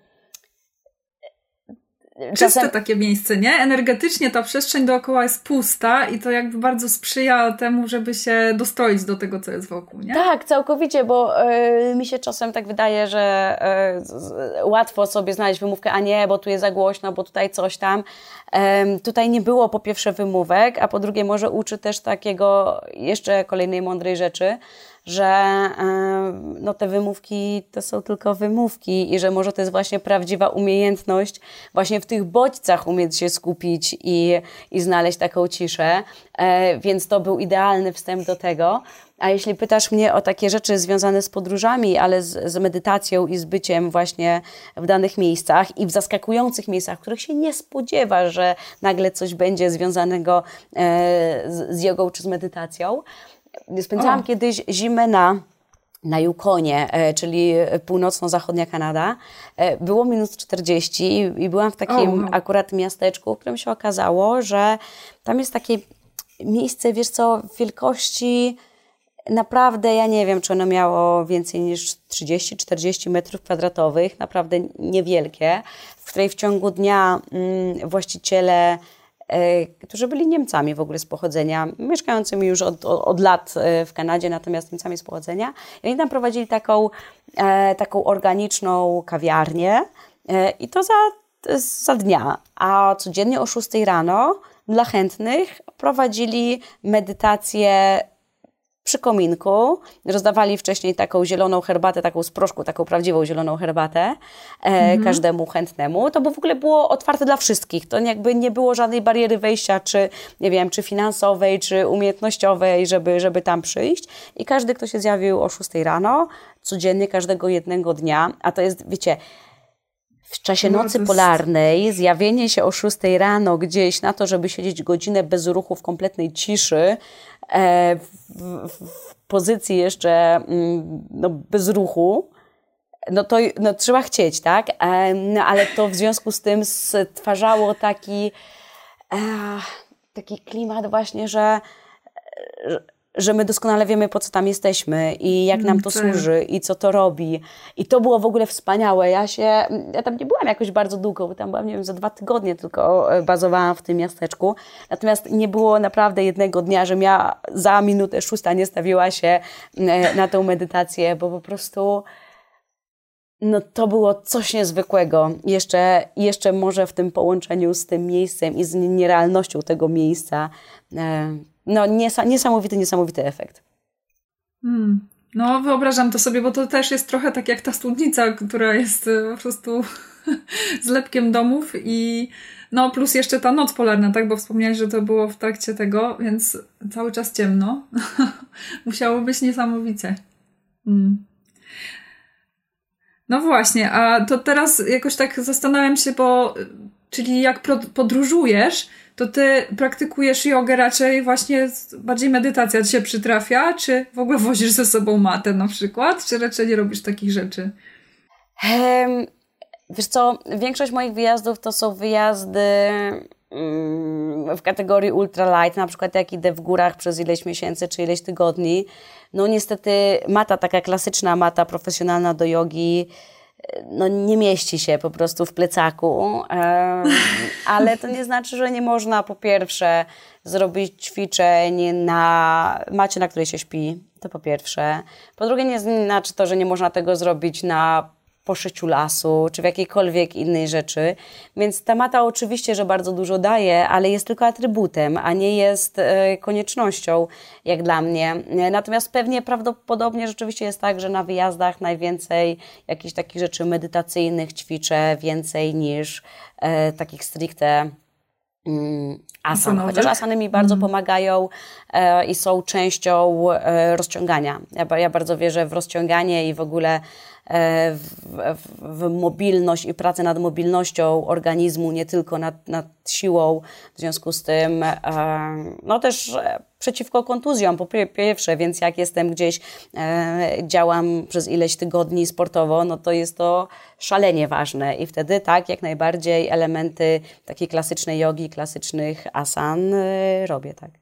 Czyste takie miejsce, nie? Energetycznie ta przestrzeń dookoła jest pusta i to jakby bardzo sprzyja temu, żeby się dostroić do tego, co jest wokół, nie? Tak, całkowicie, bo y, mi się czasem tak wydaje, że y, łatwo sobie znaleźć wymówkę, a nie, bo tu jest za głośno, bo tutaj coś tam. Y, tutaj nie było po pierwsze wymówek, a po drugie może uczy też takiego jeszcze kolejnej mądrej rzeczy, że no, te wymówki to są tylko wymówki i że może to jest właśnie prawdziwa umiejętność właśnie w tych bodźcach umieć się skupić i, i znaleźć taką ciszę. E, więc to był idealny wstęp do tego. A jeśli pytasz mnie o takie rzeczy związane z podróżami, ale z, z, medytacją i z byciem właśnie w danych miejscach i w zaskakujących miejscach, w których się nie spodziewa, że nagle coś będzie związanego e, z, z jogą czy z medytacją, Spędzałam o. kiedyś zimę na na Yukonie, e, czyli północno-zachodnia Kanada. E, było minus 40 i byłam w takim akurat miasteczku, w którym się okazało, że tam jest takie miejsce, wiesz co, wielkości naprawdę, ja nie wiem, czy ono miało więcej niż 30-40 metrów kwadratowych, naprawdę niewielkie, w której w ciągu dnia mm, właściciele którzy byli Niemcami w ogóle z pochodzenia, mieszkającymi już od, od, od, lat e, w Kanadzie, natomiast Niemcami z pochodzenia. I oni tam prowadzili taką, e, taką organiczną kawiarnię i to za, za dnia. A codziennie o 6 rano dla chętnych prowadzili medytację przy kominku. Rozdawali wcześniej taką zieloną herbatę, taką z proszku, taką prawdziwą zieloną herbatę e, mhm. każdemu chętnemu. To w ogóle było otwarte dla wszystkich. To jakby nie było żadnej bariery wejścia, czy nie wiem, czy finansowej, czy umiejętnościowej, żeby, żeby tam przyjść. I każdy, kto się zjawił o 6 rano, codziennie, każdego jednego dnia, a to jest, wiecie, w czasie no, nocy polarnej zjawienie się o 6 rano gdzieś na to, żeby siedzieć godzinę bez ruchu w kompletnej ciszy, w, w, pozycji jeszcze mm, no, bez ruchu, no to no, trzeba chcieć, tak? E, no, ale to w związku z tym stwarzało taki, e, taki klimat właśnie, że że my doskonale wiemy, po co tam jesteśmy i jak nam to służy i co to robi. I to było w ogóle wspaniałe. Ja się, ja tam nie byłam jakoś bardzo długo, bo tam byłam, nie wiem, za dwa tygodnie tylko e, bazowałam w tym miasteczku. Natomiast nie było naprawdę jednego dnia, że ja za minutę szósta nie stawiła się e, na tę medytację, bo po prostu no to było coś niezwykłego. Jeszcze, jeszcze może w tym połączeniu z tym miejscem i z nierealnością tego miejsca no niesamowity, niesamowity efekt. Hmm. No, wyobrażam to sobie, bo to też jest trochę tak jak ta studnica, która jest e, po prostu (laughs) zlepkiem domów i no plus jeszcze ta noc polarna, tak? Bo wspomniałeś, że to było w trakcie tego, więc cały czas ciemno. (laughs) Musiało być niesamowicie. Hmm. No właśnie, a to teraz jakoś tak zastanawiam się, bo czyli jak podróżujesz, to ty praktykujesz jogę raczej właśnie bardziej medytacja ci się przytrafia, czy w ogóle wozisz ze sobą matę na przykład, czy raczej nie robisz takich rzeczy? Um, wiesz co, większość moich wyjazdów to są wyjazdy um, w kategorii ultralight, na przykład jak idę w górach przez ileś miesięcy czy ileś tygodni. No niestety mata, taka klasyczna mata profesjonalna do jogi, no, nie mieści się po prostu w plecaku, (laughs) ale to nie znaczy, że nie można po pierwsze zrobić ćwiczeń na macie, na której się śpi, to po pierwsze. Po drugie nie znaczy to, że nie można tego zrobić na po szyciu lasu, czy w jakiejkolwiek innej rzeczy. Więc ta mata oczywiście, że bardzo dużo daje, ale jest tylko atrybutem, a nie jest e, koniecznością, jak dla mnie. Natomiast pewnie prawdopodobnie rzeczywiście jest tak, że na wyjazdach najwięcej jakichś takich rzeczy medytacyjnych ćwiczę, więcej niż e, takich stricte mm, asan. Chociaż asany mi bardzo mm. pomagają e, i są częścią e, rozciągania. Ja, ja, bardzo wierzę w rozciąganie i w ogóle E, w, w, w, mobilność i pracę nad mobilnością organizmu, nie tylko nad, nad siłą. W związku z tym, e, no też przeciwko kontuzjom, po pierwsze, więc jak jestem gdzieś, e, działam przez ileś tygodni sportowo, no to jest to szalenie ważne i wtedy tak, jak najbardziej elementy takiej klasycznej jogi, klasycznych asan robię, tak.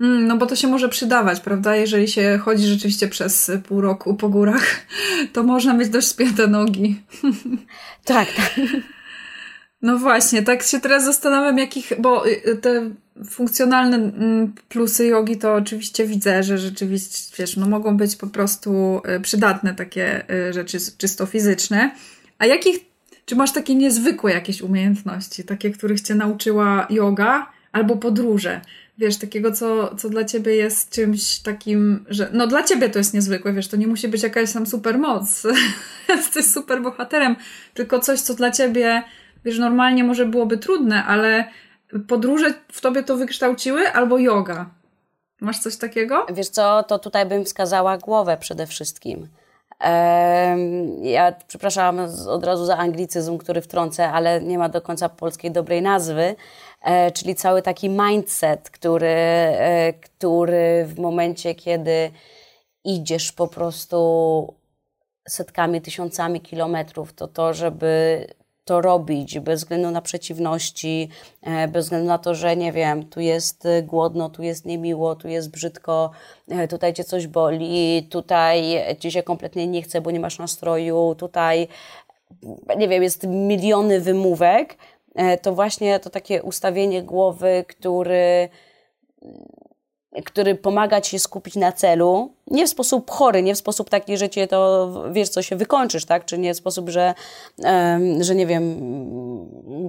Mm, no bo to się może przydawać, prawda? Jeżeli się chodzi rzeczywiście przez pół roku po górach, (laughs) to można mieć dość spięte nogi. (laughs) Tak, tak. No właśnie, tak się teraz zastanawiam, jakich, bo y, te funkcjonalne mm, plusy jogi to oczywiście widzę, że rzeczywiście, wiesz, no mogą być po prostu y, przydatne takie y, rzeczy czysto fizyczne. A jakich, czy masz takie niezwykłe jakieś umiejętności, takie, których cię nauczyła yoga albo podróże? Wiesz, takiego, co, co dla ciebie jest czymś takim, że no dla ciebie to jest niezwykłe, wiesz, to nie musi być jakaś tam super moc, (laughs) jesteś super bohaterem, tylko coś, co dla ciebie, wiesz, normalnie może byłoby trudne, ale podróże w tobie to wykształciły albo yoga. Masz coś takiego? Wiesz co, to tutaj bym wskazała głowę przede wszystkim. Ja przepraszam od razu za anglicyzm, który wtrącę, ale nie ma do końca polskiej dobrej nazwy. E, czyli cały taki mindset, który, e, który w momencie, kiedy idziesz po prostu setkami, tysiącami kilometrów, to to, żeby to robić bez względu na przeciwności, e, bez względu na to, że nie wiem, tu jest głodno, tu jest niemiło, tu jest brzydko, tutaj cię coś boli, tutaj ci się kompletnie nie chce, bo nie masz nastroju, tutaj nie wiem, jest miliony wymówek, to właśnie to takie ustawienie głowy, który, który pomaga ci się skupić na celu nie w sposób chory, nie w sposób taki, że cię to, wiesz co, się wykończysz, tak? Czy nie w sposób, że, że nie wiem,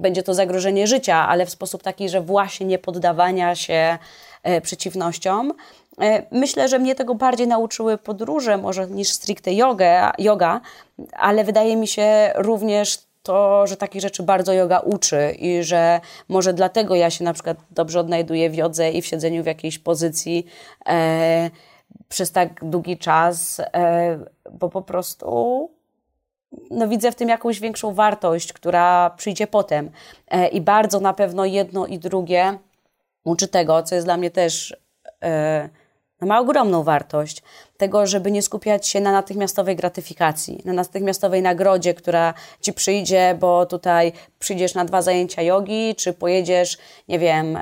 będzie to zagrożenie życia, ale w sposób taki, że właśnie nie poddawania się e, przeciwnościom. E, myślę, że mnie tego bardziej nauczyły podróże, może niż stricte yoga, yoga, ale wydaje mi się również to, że takich rzeczy bardzo yoga uczy i że może dlatego ja się na przykład dobrze odnajduję w jodze i w siedzeniu w jakiejś pozycji e, przez tak długi czas, e, bo po prostu no, widzę w tym jakąś większą wartość, która przyjdzie potem. E, I bardzo na pewno jedno i drugie uczy tego, co jest dla mnie też e, ma ogromną wartość tego, żeby nie skupiać się na natychmiastowej gratyfikacji, na natychmiastowej nagrodzie, która ci przyjdzie, bo tutaj przyjdziesz na dwa zajęcia jogi, czy pojedziesz, nie wiem,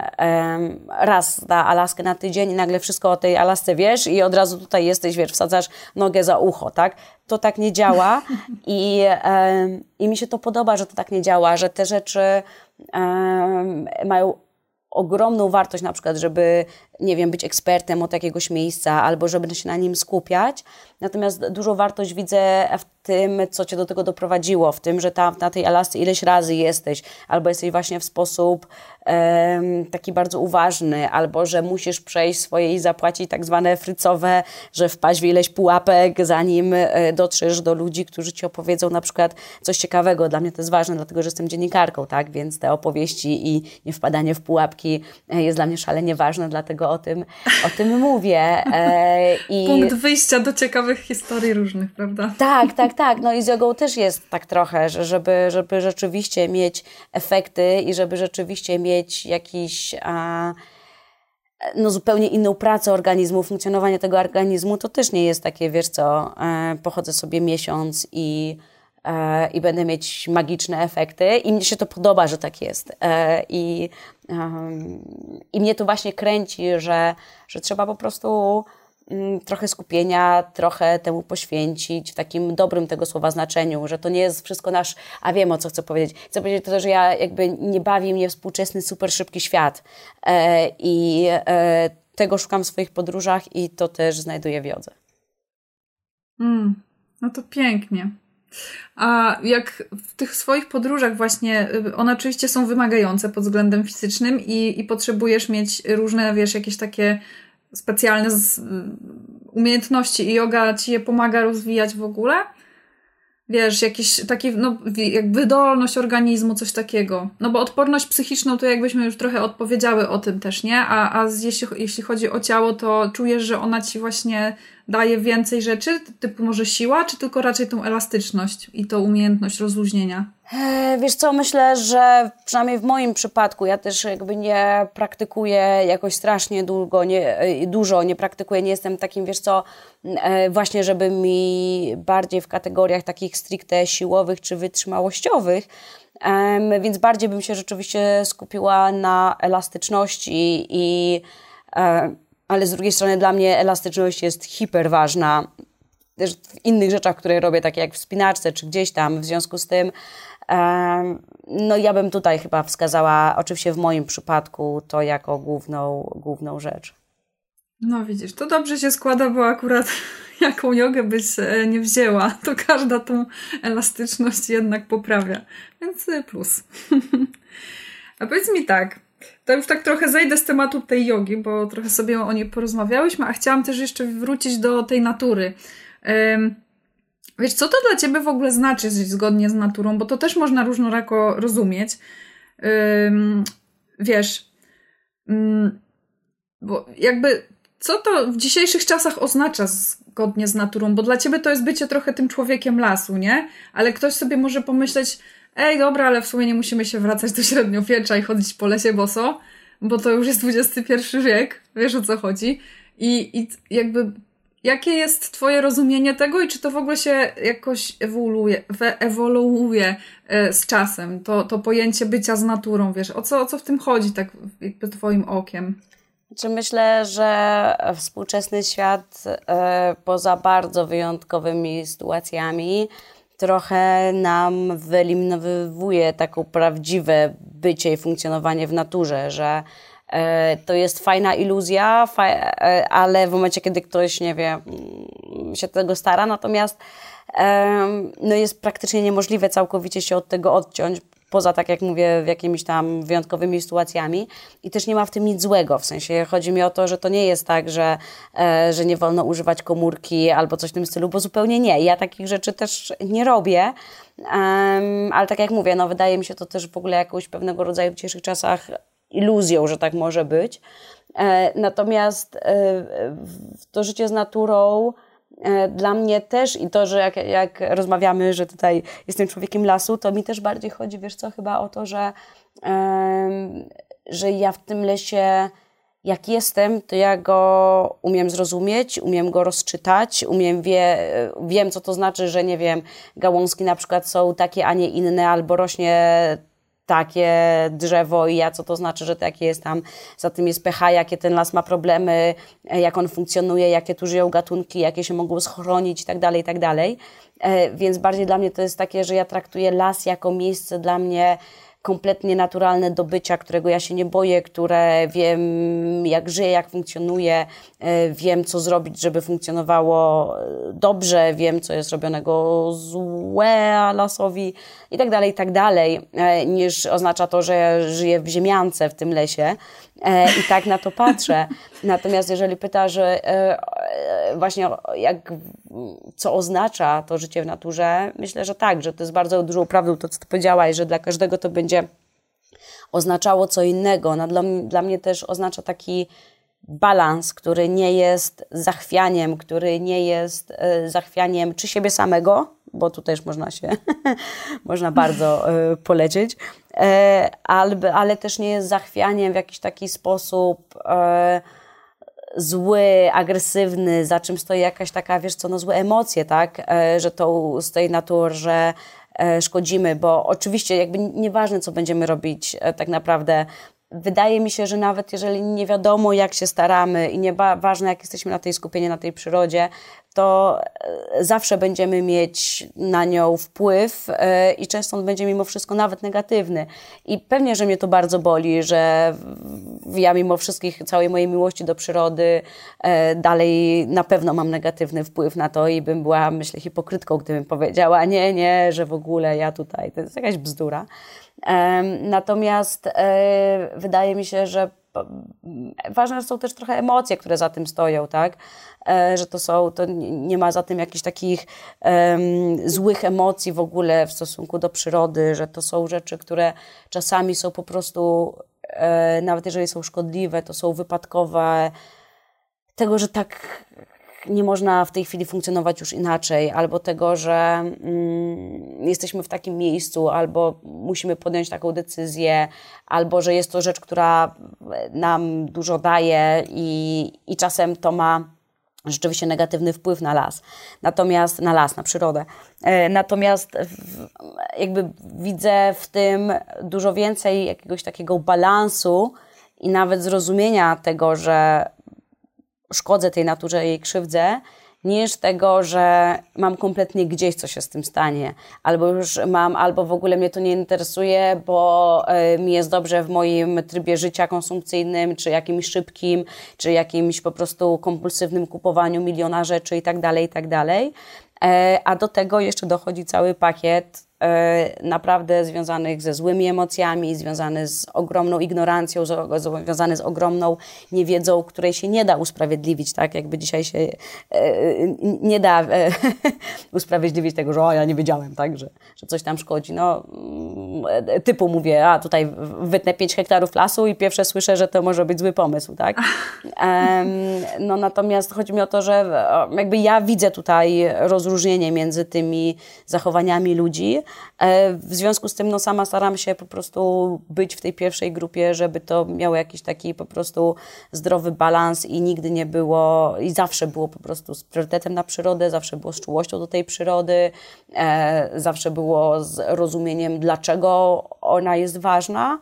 raz na Alaskę na tydzień i nagle wszystko o tej Alasce wiesz i od razu tutaj jesteś, wiesz, wsadzasz nogę za ucho, tak? To tak nie działa i, i mi się to podoba, że to tak nie działa, że te rzeczy mają ogromną wartość na przykład, żeby, nie wiem, być ekspertem od jakiegoś miejsca albo żeby się na nim skupiać. Natomiast dużą wartość widzę w tym, co cię do tego doprowadziło, w tym, że tam na tej Alasce ileś razy jesteś, albo jesteś właśnie w sposób um, taki bardzo uważny, albo że musisz przejść swoje i zapłacić tak zwane frycowe, że wpaść w ileś pułapek, zanim e, dotrzesz do ludzi, którzy ci opowiedzą na przykład coś ciekawego. Dla mnie to jest ważne, dlatego że jestem dziennikarką, tak? Więc te opowieści i nie wpadanie w pułapki e, jest dla mnie szalenie ważne, dlatego o tym, o tym mówię. E, I... Punkt wyjścia do ciekawych historii różnych, prawda? Tak, tak, tak. No i z jogą też jest tak trochę, że żeby, żeby rzeczywiście mieć efekty i żeby rzeczywiście mieć jakiś... A, no, zupełnie inną pracę organizmu, funkcjonowanie tego organizmu, to też nie jest takie, wiesz co, e, pochodzę sobie miesiąc i, i będę mieć magiczne efekty. I mnie się to podoba, że tak jest. E, I, i mnie to właśnie kręci, że, że trzeba po prostu Mm, trochę skupienia, trochę temu poświęcić w takim dobrym tego słowa znaczeniu, że to nie jest wszystko nasz, a wiem o co chcę powiedzieć. Chcę powiedzieć to, że ja jakby nie bawi mnie współczesny, super szybki świat e, i e, tego szukam w swoich podróżach i to też znajduję w jodze. Mm, no to pięknie. A jak w tych swoich podróżach właśnie, y, one oczywiście są wymagające pod względem fizycznym i, i potrzebujesz mieć różne, wiesz, jakieś takie specjalne z, umiejętności i yoga ci je pomaga rozwijać w ogóle. Wiesz, jakiś taki, no, jak wydolność organizmu, coś takiego. No bo odporność psychiczną to jakbyśmy już trochę odpowiedziały o tym też, nie? A, a jeśli, jeśli chodzi o ciało, to czujesz, że ona ci właśnie daje więcej rzeczy, typu może siła, czy tylko raczej tą elastyczność i tą umiejętność rozluźnienia? E, wiesz co, myślę, że przynajmniej w moim przypadku, ja też jakby nie praktykuję jakoś strasznie długo, nie, e, dużo nie praktykuję, nie jestem takim, wiesz co, e, właśnie żeby mi bardziej w kategoriach takich stricte siłowych czy wytrzymałościowych, więc bardziej bym się rzeczywiście skupiła na elastyczności i ale z drugiej strony dla mnie elastyczność jest hiper ważna też w innych rzeczach, które robię, takie jak w spinaczce czy gdzieś tam. W związku z tym, no ja bym tutaj chyba wskazała, oczywiście w moim przypadku, to jako główną, główną rzecz. No widzisz, to dobrze się składa, bo akurat (laughs) jaką jogę byś e, nie wzięła, to każda tą elastyczność jednak poprawia. Więc e, plus. (laughs) A powiedz mi tak, to już tak trochę zejdę z tematu tej jogi, bo trochę sobie o niej porozmawiałyśmy, a chciałam też jeszcze wrócić do tej natury. Wiesz, co to dla ciebie w ogóle znaczy zgodnie z naturą? Bo to też można różnorako rozumieć. Um, wiesz, um, bo jakby co to w dzisiejszych czasach oznacza zgodnie z naturą? Bo dla ciebie to jest bycie trochę tym człowiekiem lasu, nie? Ale ktoś sobie może pomyśleć, ej, dobra, ale w sumie nie musimy się wracać do średniowiecza i chodzić po lesie boso, bo to już jest XXI wiek, wiesz o co chodzi. I, i jakby, jakie jest twoje rozumienie tego i czy to w ogóle się jakoś ewoluuje, ewoluuje e, z czasem, to, to pojęcie bycia z naturą, wiesz, o co, o co w tym chodzi, tak jakby twoim okiem? Czy myślę, że współczesny świat e, poza bardzo wyjątkowymi sytuacjami trochę nam wyeliminowuje taką prawdziwe bycie i funkcjonowanie w naturze, że E, to jest fajna iluzja, e, ale w momencie, kiedy ktoś, nie wie, mm, się tego stara, natomiast no jest praktycznie niemożliwe całkowicie się od tego odciąć, poza, tak jak mówię, w jakimiś tam wyjątkowymi sytuacjami. I też nie ma w tym nic złego. W sensie chodzi mi o to, że to nie jest tak, że, e, że nie wolno używać komórki albo coś w tym stylu, bo zupełnie nie. Ja takich rzeczy też nie robię. Um, ale tak jak mówię, no wydaje mi się to też w ogóle jakąś pewnego rodzaju w dzisiejszych czasach iluzją, że tak może być. E, natomiast e, to życie z naturą dla mnie też i to, że jak, jak rozmawiamy, że tutaj jestem człowiekiem lasu, to mi też bardziej chodzi, wiesz co, chyba o to, że, że ja w tym lesie, jak jestem, to ja go umiem zrozumieć, umiem go rozczytać, umiem wie, wiem, co to znaczy, że nie wiem, gałązki na przykład są takie, a nie inne, albo rośnie takie drzewo i ja, co to znaczy, że takie jest tam, za tym jest pH, jakie ten las ma problemy, e, jak on funkcjonuje, jakie tu żyją gatunki, jakie się mogą schronić i tak dalej, i tak. E, więc bardziej dla mnie to jest takie, że ja traktuję las jako miejsce dla mnie kompletnie naturalne do bycia, którego ja się nie boję, które wiem jak żyje, jak funkcjonuje, wiem co zrobić, żeby funkcjonowało e, dobrze, wiem co jest robionego złe lasowi i tak dalej, i tak dalej, e, niż oznacza to, że żyję w ziemiance w tym lesie i tak na to patrzę. (laughs) Natomiast jeżeli pytasz właśnie jak, co oznacza to życie w naturze, myślę, że tak, że to jest bardzo dużą prawdą to, co ty powiedziałaś, że dla każdego to będzie oznaczało co innego. No, dla, dla mnie też oznacza taki balans, który nie jest zachwianiem, który nie jest zachwianiem czy siebie samego, bo tu też można się, (laughs) można bardzo polecieć, ale, ale też nie jest zachwianiem w jakiś taki sposób zły, agresywny, za czym stoi jakaś taka, wiesz co, no złe emocje, tak, że to z tej natury, że E, szkodzimy, bo oczywiście jakby nieważne, co będziemy robić e, tak naprawdę, wydaje mi się, że nawet jeżeli nie wiadomo, jak się staramy i nie ważne, jak jesteśmy na tej skupienie, na tej przyrodzie, to e, zawsze będziemy mieć na nią wpływ e, i często on będzie mimo wszystko nawet negatywny. I pewnie, że mnie to bardzo boli, że ja mimo wszystkich, całej mojej miłości do przyrody, e, dalej na pewno mam negatywny wpływ na to i bym była, myślę, hipokrytką, gdybym powiedziała, nie, nie, że w ogóle ja tutaj, to jest jakaś bzdura. Natomiast wydaje mi się, że ważne są też trochę emocje, które za tym stoją, tak? E, że to są, to nie ma za tym jakichś takich um, złych emocji w ogóle w stosunku do przyrody, że to są rzeczy, które czasami są po prostu, e, nawet jeżeli są szkodliwe, to są wypadkowe, tego, że tak nie można w tej chwili funkcjonować już inaczej, albo tego, że mm, jesteśmy w takim miejscu, albo musimy podjąć taką decyzję, albo że jest to rzecz, która nam dużo daje i, i czasem to ma rzeczywiście negatywny wpływ na las, natomiast na las, na przyrodę. E, natomiast jakby widzę w tym dużo więcej jakiegoś takiego balansu i nawet zrozumienia tego, że szkodzę tej naturze, jej krzywdzę, niż tego, że mam kompletnie gdzieś, co się z tym stanie. Albo już mam, albo w ogóle mnie to nie interesuje, bo y, mi jest dobrze w moim trybie życia konsumpcyjnym, czy jakimś szybkim, czy jakimś po prostu kompulsywnym kupowaniu miliona rzeczy i tak dalej, i tak dalej. E, a do tego jeszcze dochodzi cały pakiet E, naprawdę związanych ze złymi emocjami, związany z ogromną ignorancją, związany z ogromną niewiedzą, której się nie da usprawiedliwić, tak? Jakby dzisiaj się e, nie da e, (laughs) usprawiedliwić tego, że o, ja nie wiedziałem, tak? Że, że coś tam szkodzi. No, mm, typu mówię, a tutaj wytnę 5 hektarów lasu i pierwsze słyszę, że to może być zły pomysł, tak? No natomiast chodzi mi o to, że jakby ja widzę tutaj rozróżnienie między tymi zachowaniami ludzi, E, w związku z tym no, sama staram się po prostu być w tej pierwszej grupie, żeby to miało jakiś taki po prostu zdrowy balans i nigdy nie było, i zawsze było po prostu z priorytetem na przyrodę, zawsze było z czułością do tej przyrody, e, zawsze było z rozumieniem, dlaczego ona jest ważna.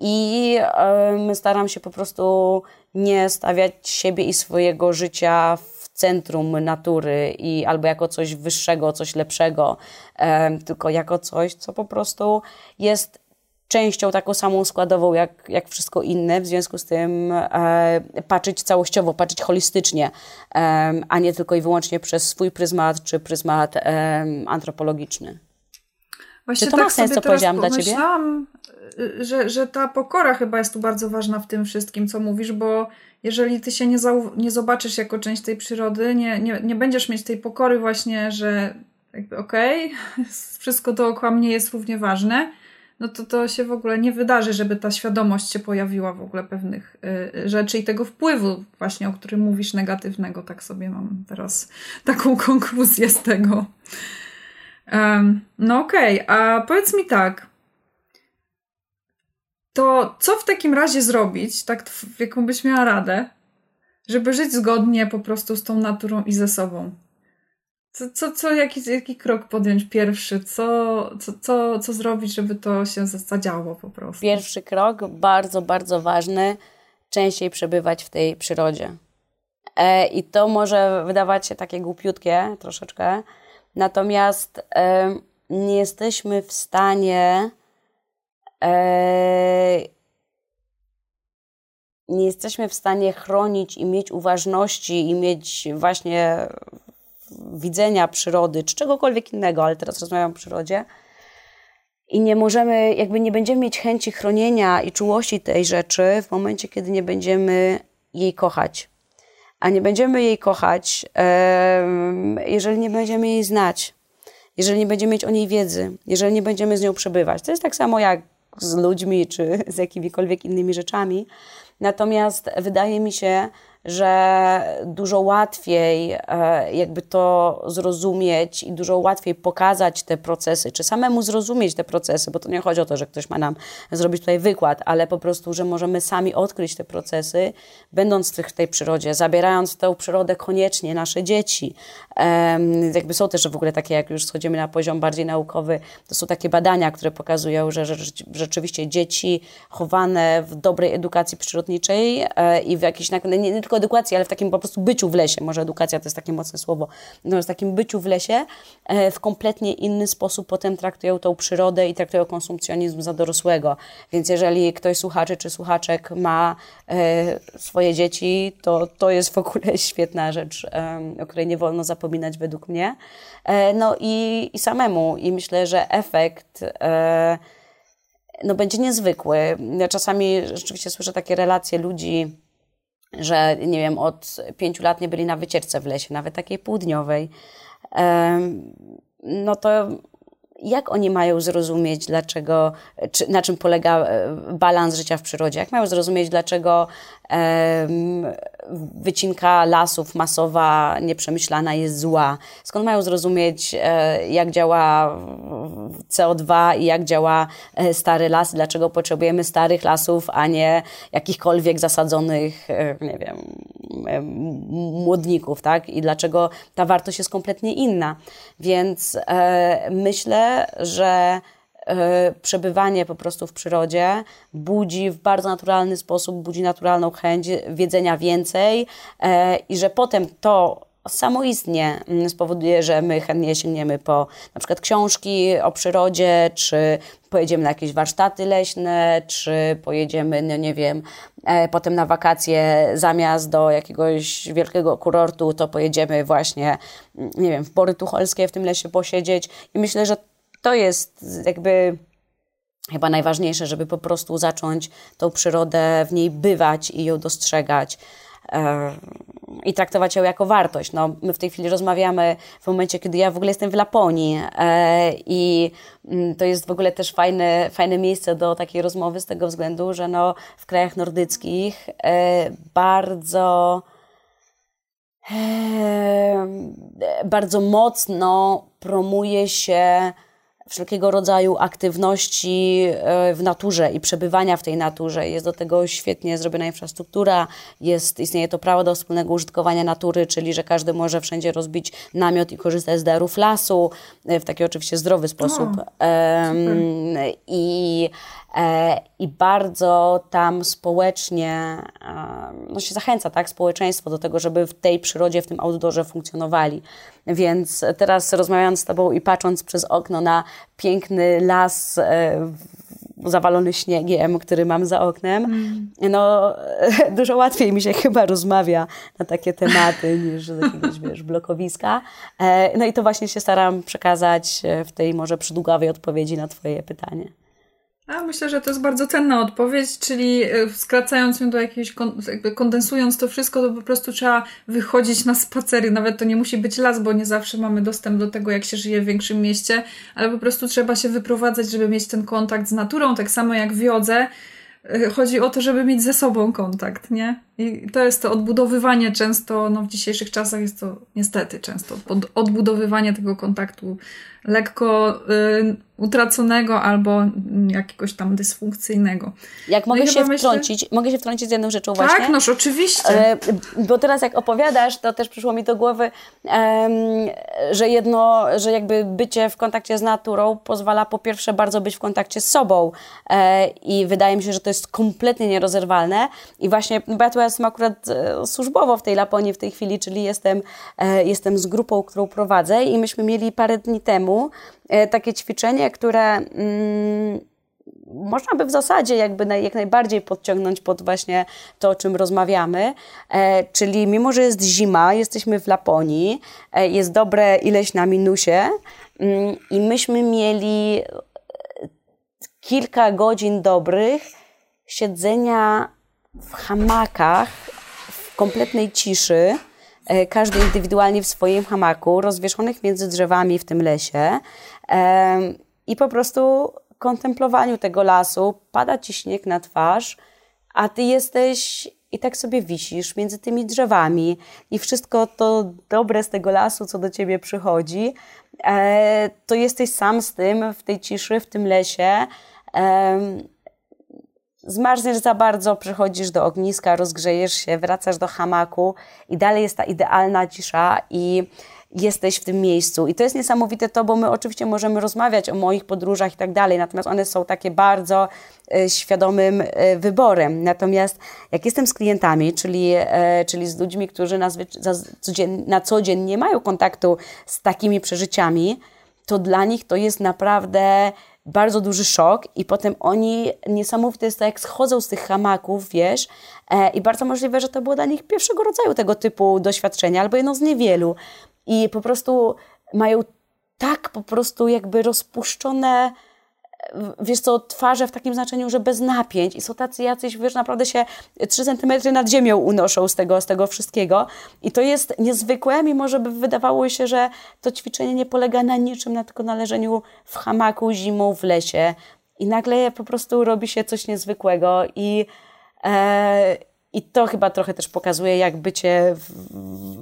I e, staram się po prostu nie stawiać siebie i swojego życia w centrum natury i albo jako coś wyższego, coś lepszego, tylko jako coś, co po prostu jest częścią taką samą składową jak, jak wszystko inne, w związku z tym e, patrzeć całościowo, patrzeć holistycznie, e, a nie tylko i wyłącznie przez swój pryzmat czy pryzmat e, antropologiczny. Właśnie Czy to tak ma sens, co powiedziałam dla ciebie? Y, Że, że ta pokora chyba jest tu bardzo ważna w tym wszystkim, co mówisz, bo jeżeli ty się nie, nie zobaczysz jako część tej przyrody, nie, nie, nie będziesz mieć tej pokory właśnie, że jakby okej, okay, (laughs) wszystko dookoła mnie jest równie ważne, no to to się w ogóle nie wydarzy, żeby ta świadomość się pojawiła w ogóle pewnych y, rzeczy i tego wpływu właśnie, o którym mówisz, negatywnego. Tak sobie mam teraz taką (laughs) konkluzję z tego. Um, no okej, okay. a powiedz mi tak, to co w takim razie zrobić, tak jaką byś miała radę, żeby żyć zgodnie po prostu z tą naturą i ze sobą? Co, co, co jaki, jaki krok podjąć pierwszy? Co, co, co, co zrobić, żeby to się zadziało po prostu? Pierwszy krok, bardzo, bardzo ważny, częściej przebywać w tej przyrodzie. E, I to może wydawać się takie głupiutkie troszeczkę, natomiast e, nie jesteśmy w stanie nie jesteśmy w stanie chronić i mieć uważności i mieć właśnie widzenia przyrody, czy czegokolwiek innego, ale teraz rozmawiam o przyrodzie. I nie możemy, jakby nie będziemy mieć chęci chronienia i czułości tej rzeczy w momencie, kiedy nie będziemy jej kochać. A nie będziemy jej kochać, jeżeli nie będziemy jej znać, jeżeli nie będziemy mieć o niej wiedzy, jeżeli nie będziemy z nią przebywać. To jest tak samo jak z ludźmi, czy z jakimikolwiek innymi rzeczami. Natomiast wydaje mi się, że dużo łatwiej e, jakby to zrozumieć i dużo łatwiej pokazać te procesy, czy samemu zrozumieć te procesy, bo to nie chodzi o to, że ktoś ma nam zrobić tutaj wykład, ale po prostu, że możemy sami odkryć te procesy, będąc w tej przyrodzie, zabierając w tę przyrodę koniecznie nasze dzieci. Jakby są też w ogóle takie, jak już schodzimy na poziom bardziej naukowy, to są takie badania, które pokazują, że rzeczywiście dzieci chowane w dobrej edukacji przyrodniczej e, i w jakiejś, nie, nie tylko edukacji, ale w takim po prostu byciu w lesie, może edukacja to jest takie mocne słowo, natomiast w takim byciu w lesie e, w kompletnie inny sposób potem traktują tą przyrodę i traktują konsumpcjonizm za dorosłego. Więc jeżeli ktoś słuchaczy czy słuchaczek ma e, swoje dzieci, to to jest w ogóle (laughs) świetna rzecz, o której nie wolno zapominać według mnie. E, no i, i samemu. I myślę, że efekt no, będzie niezwykły. Czasami rzeczywiście słyszę takie relacje ludzi, że nie wiem, od pięciu lat nie byli na wycieczce w lesie, nawet takiej półdniowej, no to jak oni mają zrozumieć, dlaczego, czy, na czym polega e, balans życia w przyrodzie? Jak mają zrozumieć, dlaczego wycinka lasów masowa, nieprzemyślana jest zła? Skąd mają zrozumieć, e, jak działa CO2 i jak działa e, stary las? Dlaczego potrzebujemy starych lasów, a nie jakichkolwiek zasadzonych, nie wiem, młodników, tak? I dlaczego ta wartość jest kompletnie inna? Więc myślę, że e, przebywanie po prostu w przyrodzie budzi w bardzo naturalny sposób, budzi naturalną chęć wiedzenia więcej e, i że potem to samoistnie mm, spowoduje, że my chętnie sięgniemy po na przykład książki o przyrodzie, czy pojedziemy na jakieś warsztaty leśne, czy pojedziemy, no nie wiem, e, potem na wakacje zamiast do jakiegoś wielkiego kurortu, to pojedziemy właśnie, mm, nie wiem, w Bory Tucholskie w tym lesie posiedzieć. I myślę, że to jest jakby chyba najważniejsze, żeby po prostu zacząć tą przyrodę w niej bywać i ją dostrzegać i traktować ją jako wartość. No, my w tej chwili rozmawiamy w momencie, kiedy ja w ogóle jestem w Laponii e, i mm, to jest w ogóle też fajne, fajne miejsce do takiej rozmowy z tego względu, że no, w krajach nordyckich e, bardzo bardzo mocno promuje się wszelkiego rodzaju aktywności e, w naturze i przebywania w tej naturze. Jest do tego świetnie zrobiona infrastruktura, jest, istnieje to prawo do wspólnego użytkowania natury, czyli że każdy może wszędzie rozbić namiot i korzystać z darów lasu e, w taki oczywiście zdrowy sposób. O, I E, i bardzo tam społecznie no się zachęca tak, społeczeństwo do tego, żeby w tej przyrodzie, w tym outdoorze funkcjonowali. Więc teraz rozmawiając z Tobą i patrząc przez okno na piękny las e, zawalony śniegiem, który mam za oknem, mm. no (laughs) dużo łatwiej mi się chyba rozmawia na takie tematy (laughs) niż z jakiegoś, wiesz, blokowiska. E, no i to właśnie się staram przekazać w tej może przydługawej odpowiedzi na twoje pytanie. A myślę, że to jest bardzo cenna odpowiedź, czyli e, skracając ją do jakiejś, jakby kondensując to wszystko, to po prostu trzeba wychodzić na spacery. Nawet to nie musi być las, bo nie zawsze mamy dostęp do tego, jak się żyje w większym mieście, ale po prostu trzeba się wyprowadzać, żeby mieć ten kontakt z naturą, tak samo jak w jodze. E, chodzi o to, żeby mieć ze sobą kontakt, nie? I to jest to odbudowywanie często, no w dzisiejszych czasach jest to niestety często odbudowywanie tego kontaktu lekko y, utraconego albo jakiegoś tam dysfunkcyjnego. Jak mogę no się wtrącić, myślę... mogę się wtrącić z jedną rzeczą tak, właśnie? Tak, noż oczywiście. E, bo teraz jak opowiadasz, to też przyszło mi do głowy, że jedno, że jakby bycie w kontakcie z naturą pozwala po pierwsze bardzo być w kontakcie z sobą e, i wydaje mi się, że to jest kompletnie nierozerwalne i właśnie, bo ja tu jestem akurat e, służbowo w tej Laponii w tej chwili, czyli jestem, jestem z grupą, którą prowadzę i myśmy mieli parę dni temu takie ćwiczenie, które mm, można by w zasadzie jakby jak najbardziej podciągnąć pod właśnie to, o czym rozmawiamy. E, czyli mimo, że jest zima, jesteśmy w Laponii, e, jest dobre ileś na minusie mm, i myśmy mieli kilka godzin dobrych siedzenia w hamakach w kompletnej ciszy, e, każdy indywidualnie w swoim hamaku, rozwieszonych między drzewami w tym lesie. E, i po prostu kontemplowaniu tego lasu pada ci śnieg na twarz, a ty jesteś i tak sobie wisisz między tymi drzewami i wszystko to dobre z tego lasu, co do ciebie przychodzi, e, to jesteś sam z tym w tej ciszy, w tym lesie. Zmarzniesz za bardzo, przychodzisz do ogniska, rozgrzejesz się, wracasz do hamaku i dalej jest ta idealna cisza i jesteś w tym miejscu. I to jest niesamowite to, bo my oczywiście możemy rozmawiać o moich podróżach i tak dalej, natomiast one są takie bardzo e, świadomym e, wyborem. Natomiast jak jestem z klientami, czyli, e, czyli z ludźmi, którzy na, na co dzień nie mają kontaktu z takimi przeżyciami, to dla nich to jest naprawdę bardzo duży szok i potem oni, niesamowite jest to, jak schodzą z tych hamaków, wiesz, e, i bardzo możliwe, że to było dla nich pierwszego rodzaju tego typu doświadczenia, albo jedno z niewielu, i po prostu mają tak po prostu jakby rozpuszczone wiesz co, twarze w takim znaczeniu, że bez napięć i są tacy jacyś, wiesz, naprawdę się 3 centymetry nad ziemią unoszą z tego, z tego wszystkiego i to jest niezwykłe, mimo że by wydawało się, że to ćwiczenie nie polega na niczym, na tylko na leżeniu w hamaku zimą w lesie i nagle po prostu robi się coś niezwykłego i e, i to chyba trochę też pokazuje, jak bycie w,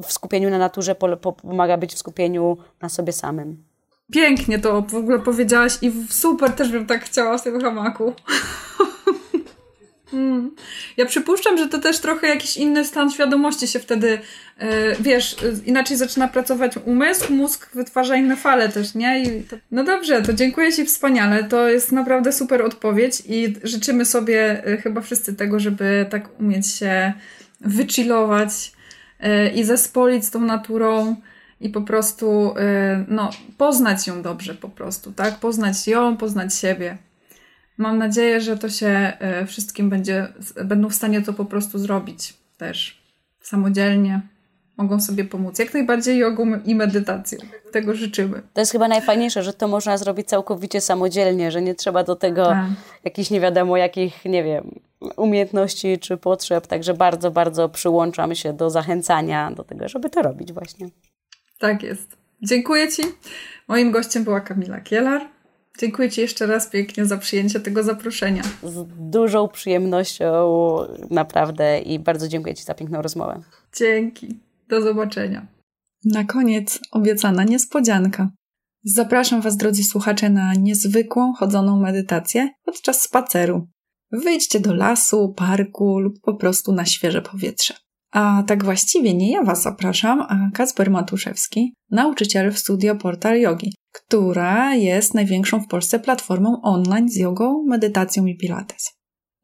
w skupieniu na naturze pomaga być w skupieniu na sobie samym. Pięknie to w ogóle powiedziałaś i super też bym tak chciała w tym hamaku. Hmm. (laughs) Ja przypuszczam, że to też trochę jakiś inny stan świadomości się wtedy, yy, wiesz, inaczej zaczyna pracować umysł, mózg wytwarza inne fale też, nie? I to, no dobrze, to dziękuję Ci wspaniale. To jest naprawdę super odpowiedź i życzymy sobie yy, chyba wszyscy tego, żeby tak umieć się wychillować yy, i zespolić z tą naturą i po prostu, no, poznać ją dobrze po prostu, tak? Poznać ją, poznać siebie. Mam nadzieję, że to się e, wszystkim będzie, będą w stanie to po prostu zrobić też samodzielnie. Mogą sobie pomóc. Jak najbardziej jogą i medytacją. Tego życzymy. To jest chyba najfajniejsze, że to można zrobić całkowicie samodzielnie, że nie trzeba do tego tak. jakichś nie wiadomo jakich, nie wiem, umiejętności czy potrzeb. Także bardzo, bardzo przyłączam się do zachęcania do tego, żeby to robić właśnie. Tak jest. Dziękuję Ci. Moim gościem była Kamila Kielar. Dziękuję Ci jeszcze raz pięknie za przyjęcie tego zaproszenia. Z dużą przyjemnością, naprawdę, i bardzo dziękuję Ci za piękną rozmowę. Dzięki. Do zobaczenia. Na koniec obiecana niespodzianka. Zapraszam Was, drodzy słuchacze, na niezwykłą chodzoną medytację podczas spaceru. Wyjdźcie do lasu, parku lub po prostu na świeże powietrze. A tak właściwie nie ja Was zapraszam, a Kacper Matuszewski, nauczyciel w studio Portal Yogi, która jest największą w Polsce platformą online z jogą, medytacją i pilates.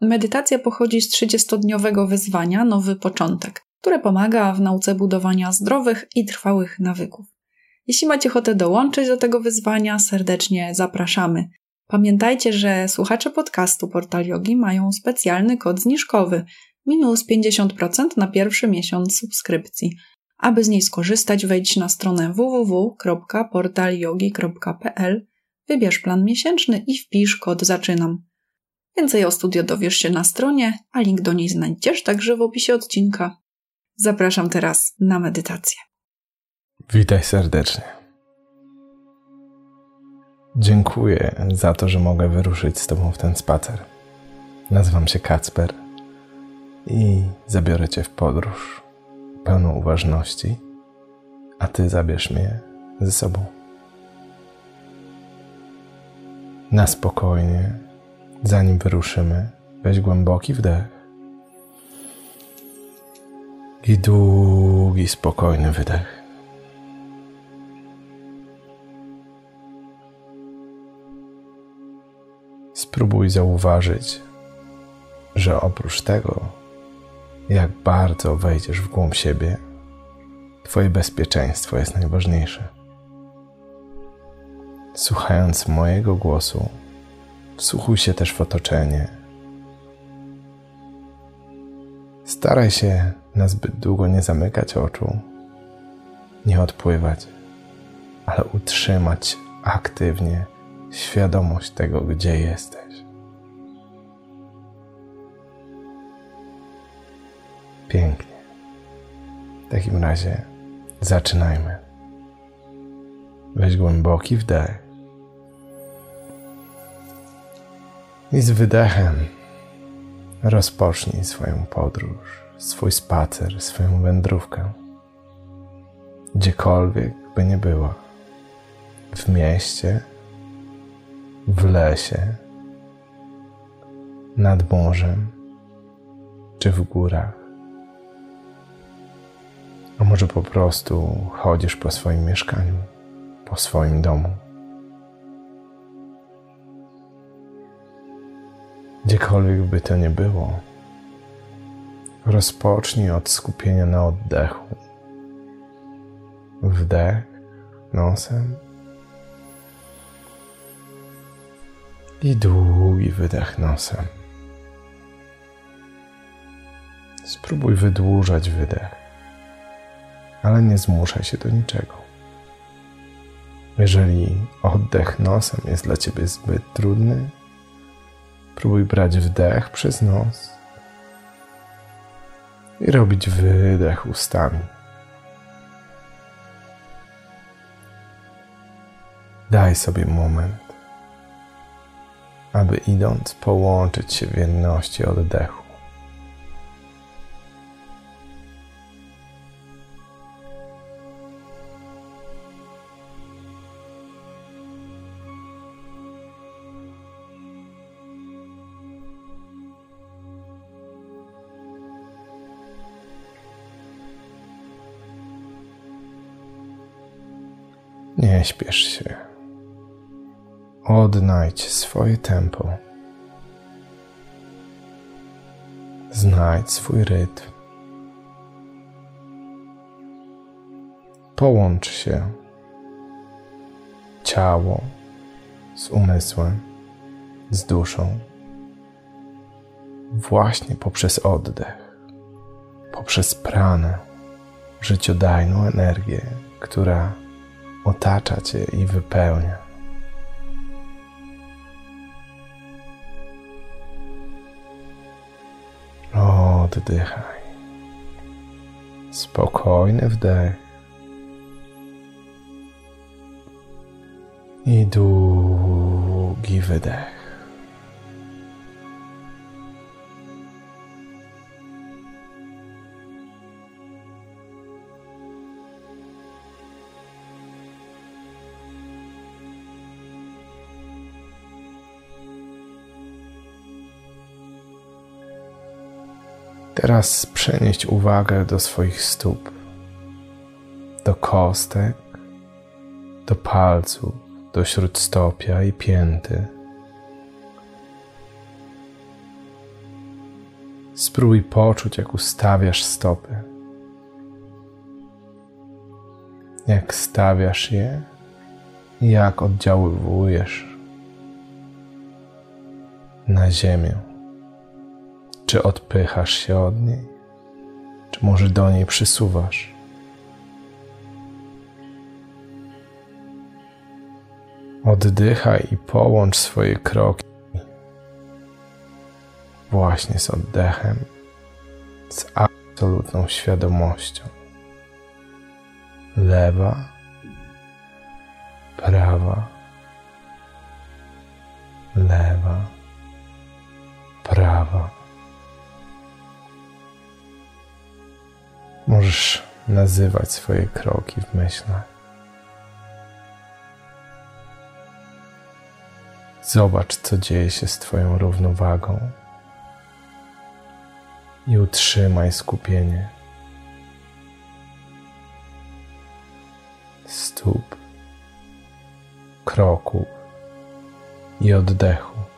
Medytacja pochodzi z 30-dniowego wyzwania Nowy Początek, które pomaga w nauce budowania zdrowych i trwałych nawyków. Jeśli macie ochotę dołączyć do tego wyzwania, serdecznie zapraszamy. Pamiętajcie, że słuchacze podcastu Portal Yogi mają specjalny kod zniżkowy minus 50% na pierwszy miesiąc subskrypcji. Aby z niej skorzystać, wejdź na stronę www.portalyogi.pl, wybierz plan miesięczny i wpisz kod zaczynam. Więcej o studio dowiesz się na stronie, a link do niej znajdziesz także w opisie odcinka. Zapraszam teraz na medytację. Witaj serdecznie. Dziękuję za to, że mogę wyruszyć z Tobą w ten spacer. Nazywam się Kacper i zabiorę Cię w podróż pełną uważności, a Ty zabierz mnie ze sobą. Na spokojnie, zanim wyruszymy, weź głęboki wdech i długi, spokojny wydech. Spróbuj zauważyć, że oprócz tego, jak bardzo wejdziesz w głąb siebie, Twoje bezpieczeństwo jest najważniejsze. Słuchając mojego głosu, wsłuchuj się też w otoczenie. Staraj się na zbyt długo nie zamykać oczu, nie odpływać, ale utrzymać aktywnie świadomość tego, gdzie jesteś. Pięknie. W takim razie zaczynajmy. Weź głęboki wdech. I z wydechem rozpocznij swoją podróż, swój spacer, swoją wędrówkę. Gdziekolwiek by nie była. W mieście, w lesie, nad morzem czy w górach. A może po prostu chodzisz po swoim mieszkaniu, po swoim domu. Gdziekolwiek by to nie było, rozpocznij od skupienia na oddechu. Wdech nosem i długi wydech nosem. Spróbuj wydłużać wydech, ale nie zmuszaj się do niczego. Jeżeli oddech nosem jest dla ciebie zbyt trudny, próbuj brać wdech przez nos i robić wydech ustami. Daj sobie moment aby idąc połączyć się w jedności oddechu. Nie śpiesz się. Odnajdź swoje tempo. Znajdź swój rytm. Połącz się ciało z umysłem, z duszą, właśnie poprzez oddech, poprzez pranę, życiodajną energię, która otacza Cię i wypełnia. oddychaj. Spokojny wdech i długi wydech. Teraz przenieść uwagę do swoich stóp, do kostek, do palców, do śródstopia i pięty. Spróbuj poczuć, jak ustawiasz stopy. Jak stawiasz je jak oddziaływujesz na ziemię. Czy odpychasz się od niej, czy może do niej przysuwasz? Oddychaj i połącz swoje kroki właśnie z oddechem, z absolutną świadomością. Lewa, prawa, lewa, prawa. Możesz nazywać swoje kroki w myślach. Zobacz, co dzieje się z Twoją równowagą i utrzymaj skupienie stóp, kroków i oddechu.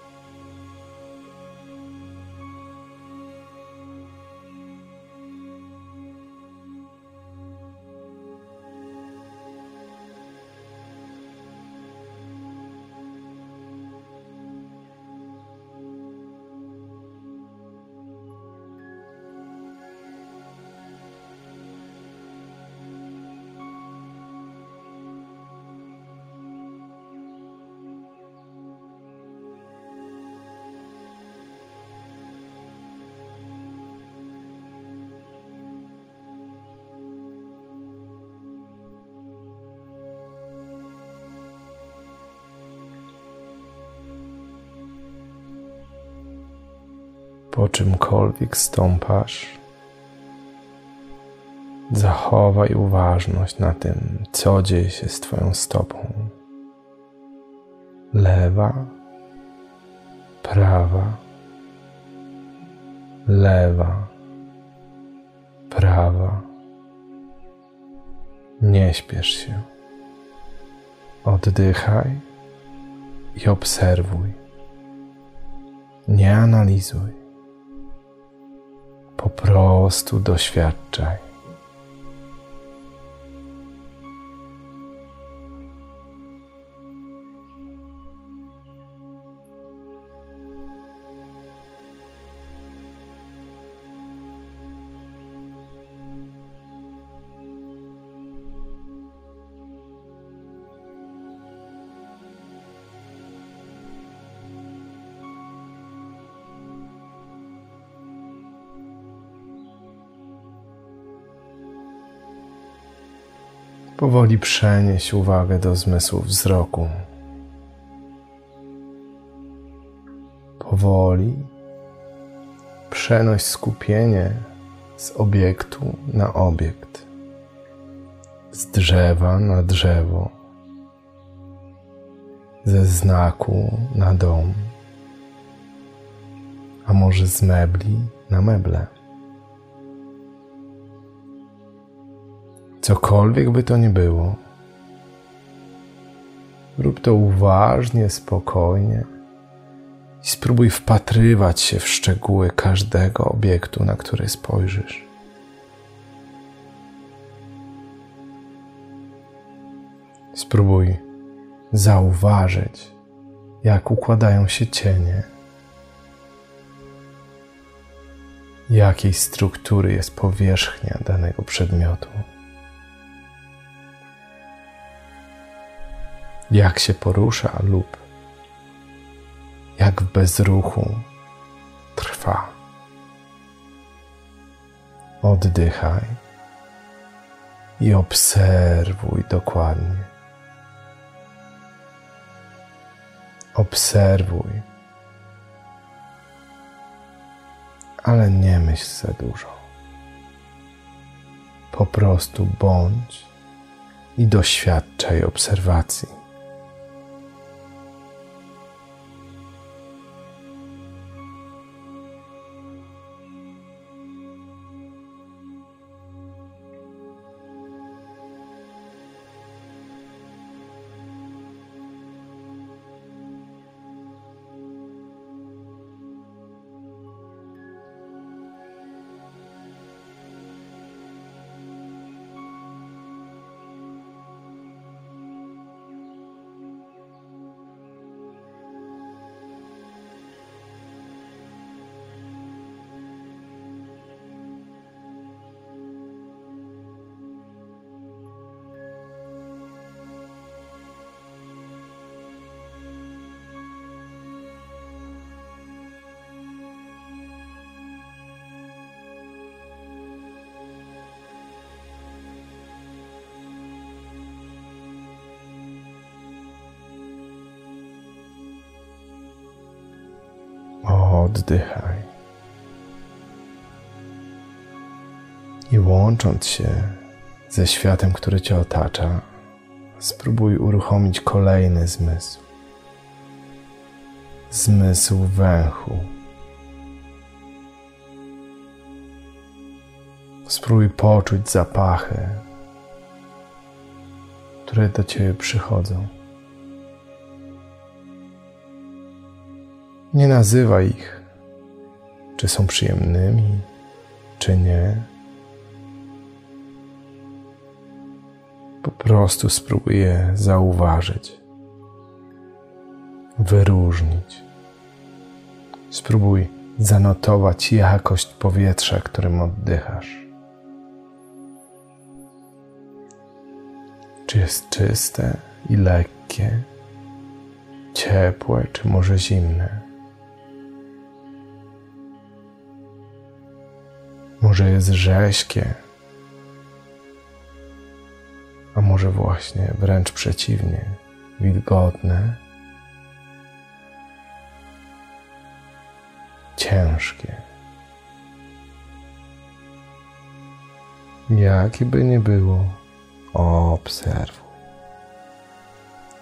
Po czymkolwiek stąpasz, zachowaj uważność na tym, co dzieje się z Twoją stopą. Lewa, prawa, lewa, prawa. Nie śpiesz się. Oddychaj i obserwuj. Nie analizuj prostu doświadczaj. Powoli przenieś uwagę do zmysłu wzroku. Powoli przenoś skupienie z obiektu na obiekt, z drzewa na drzewo, ze znaku na dom, a może z mebli na meble. Cokolwiek by to nie było, rób to uważnie, spokojnie i spróbuj wpatrywać się w szczegóły każdego obiektu, na który spojrzysz. Spróbuj zauważyć, jak układają się cienie, jakiej struktury jest powierzchnia danego przedmiotu. Jak się porusza lub jak w bezruchu trwa. Oddychaj i obserwuj dokładnie. Obserwuj, ale nie myśl za dużo. Po prostu bądź i doświadczaj obserwacji. Oddychaj. I łącząc się ze światem, który Cię otacza, spróbuj uruchomić kolejny zmysł. Zmysł węchu. Spróbuj poczuć zapachy, które do Ciebie przychodzą. Nie nazywaj ich, czy są przyjemnymi, czy nie. Po prostu spróbuj je zauważyć, wyróżnić. Spróbuj zanotować jakość powietrza, którym oddychasz. Czy jest czyste i lekkie, ciepłe, czy może zimne? Może jest rześkie, a może właśnie wręcz przeciwnie, wilgotne, ciężkie. Jakie by nie było, obserwuj.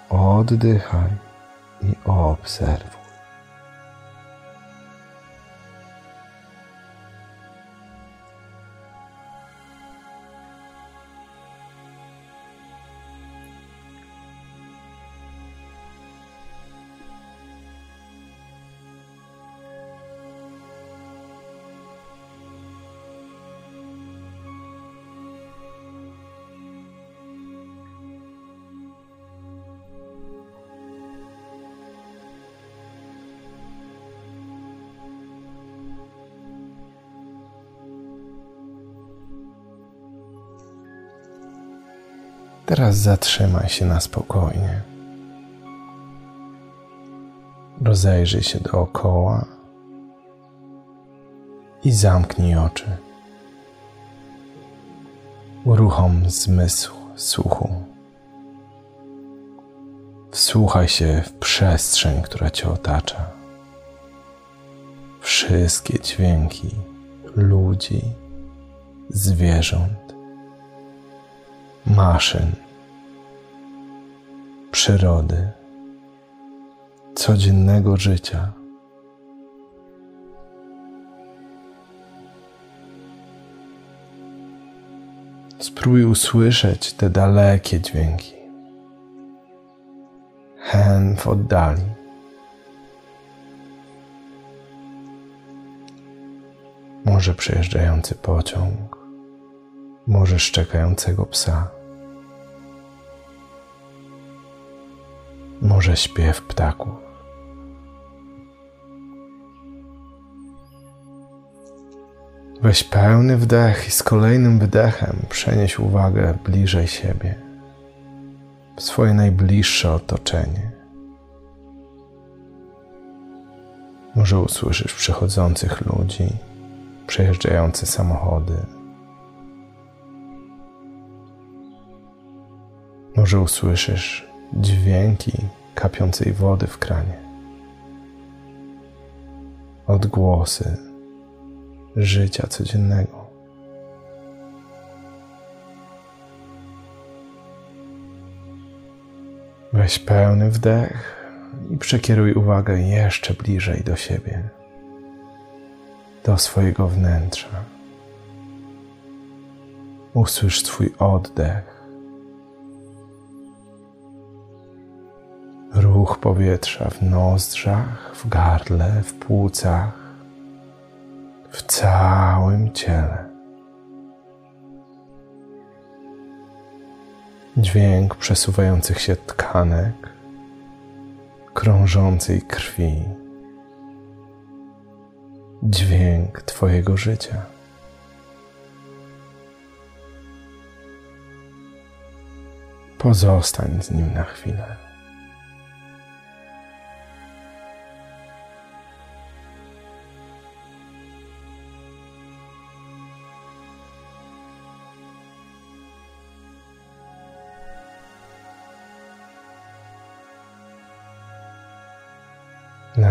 Oddychaj i obserwuj. Teraz zatrzymaj się na spokojnie. Rozejrzyj się dookoła i zamknij oczy. Uruchom zmysł słuchu. Wsłuchaj się w przestrzeń, która cię otacza. Wszystkie dźwięki ludzi, zwierząt maszyn, przyrody, codziennego życia. Spróbuj usłyszeć te dalekie dźwięki. Hen w oddali. Może przejeżdżający pociąg może szczekającego psa, może śpiew ptaków. Weź pełny wdech i z kolejnym wydechem przenieś uwagę bliżej siebie, w swoje najbliższe otoczenie. Może usłyszysz przychodzących ludzi, przejeżdżające samochody, Może usłyszysz dźwięki kapiącej wody w kranie, odgłosy życia codziennego. Weź pełny wdech i przekieruj uwagę jeszcze bliżej do siebie, do swojego wnętrza. Usłysz swój oddech ruch powietrza w nozdrzach, w gardle, w płucach, w całym ciele. Dźwięk przesuwających się tkanek, krążącej krwi, dźwięk Twojego życia. Pozostań z nim na chwilę.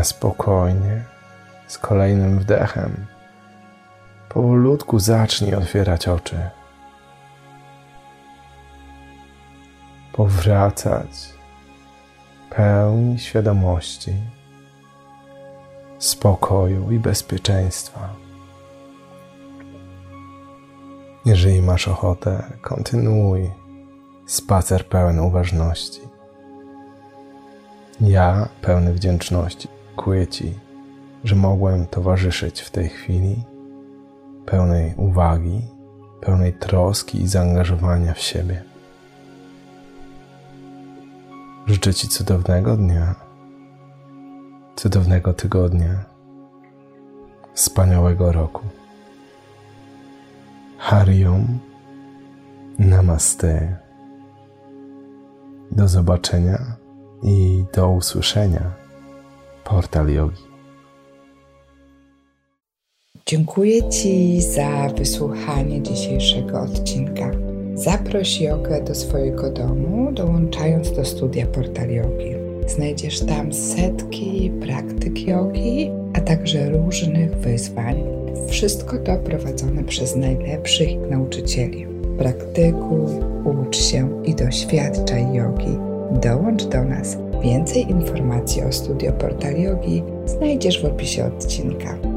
Spokojnie z kolejnym wdechem powolutku zacznij otwierać oczy. Powracać pełni świadomości, spokoju i bezpieczeństwa. Jeżeli masz ochotę, kontynuuj spacer pełen uważności. Ja, pełny wdzięczności, dziękuję Ci, że mogłem towarzyszyć w tej chwili pełnej uwagi, pełnej troski i zaangażowania w siebie. Życzę Ci cudownego dnia, cudownego tygodnia, wspaniałego roku. Hariom, Namaste. Do zobaczenia i do usłyszenia. Portal Yogi. Dziękuję Ci za wysłuchanie dzisiejszego odcinka. Zaproś jogę do swojego domu, dołączając do studia Portal Yogi. Znajdziesz tam setki praktyk jogi, a także różnych wyzwań. Wszystko to prowadzone przez najlepszych nauczycieli. Praktykuj, ucz się i doświadczaj jogi. Dołącz do nas. Więcej informacji o studio Portal Yogi znajdziesz w opisie odcinka.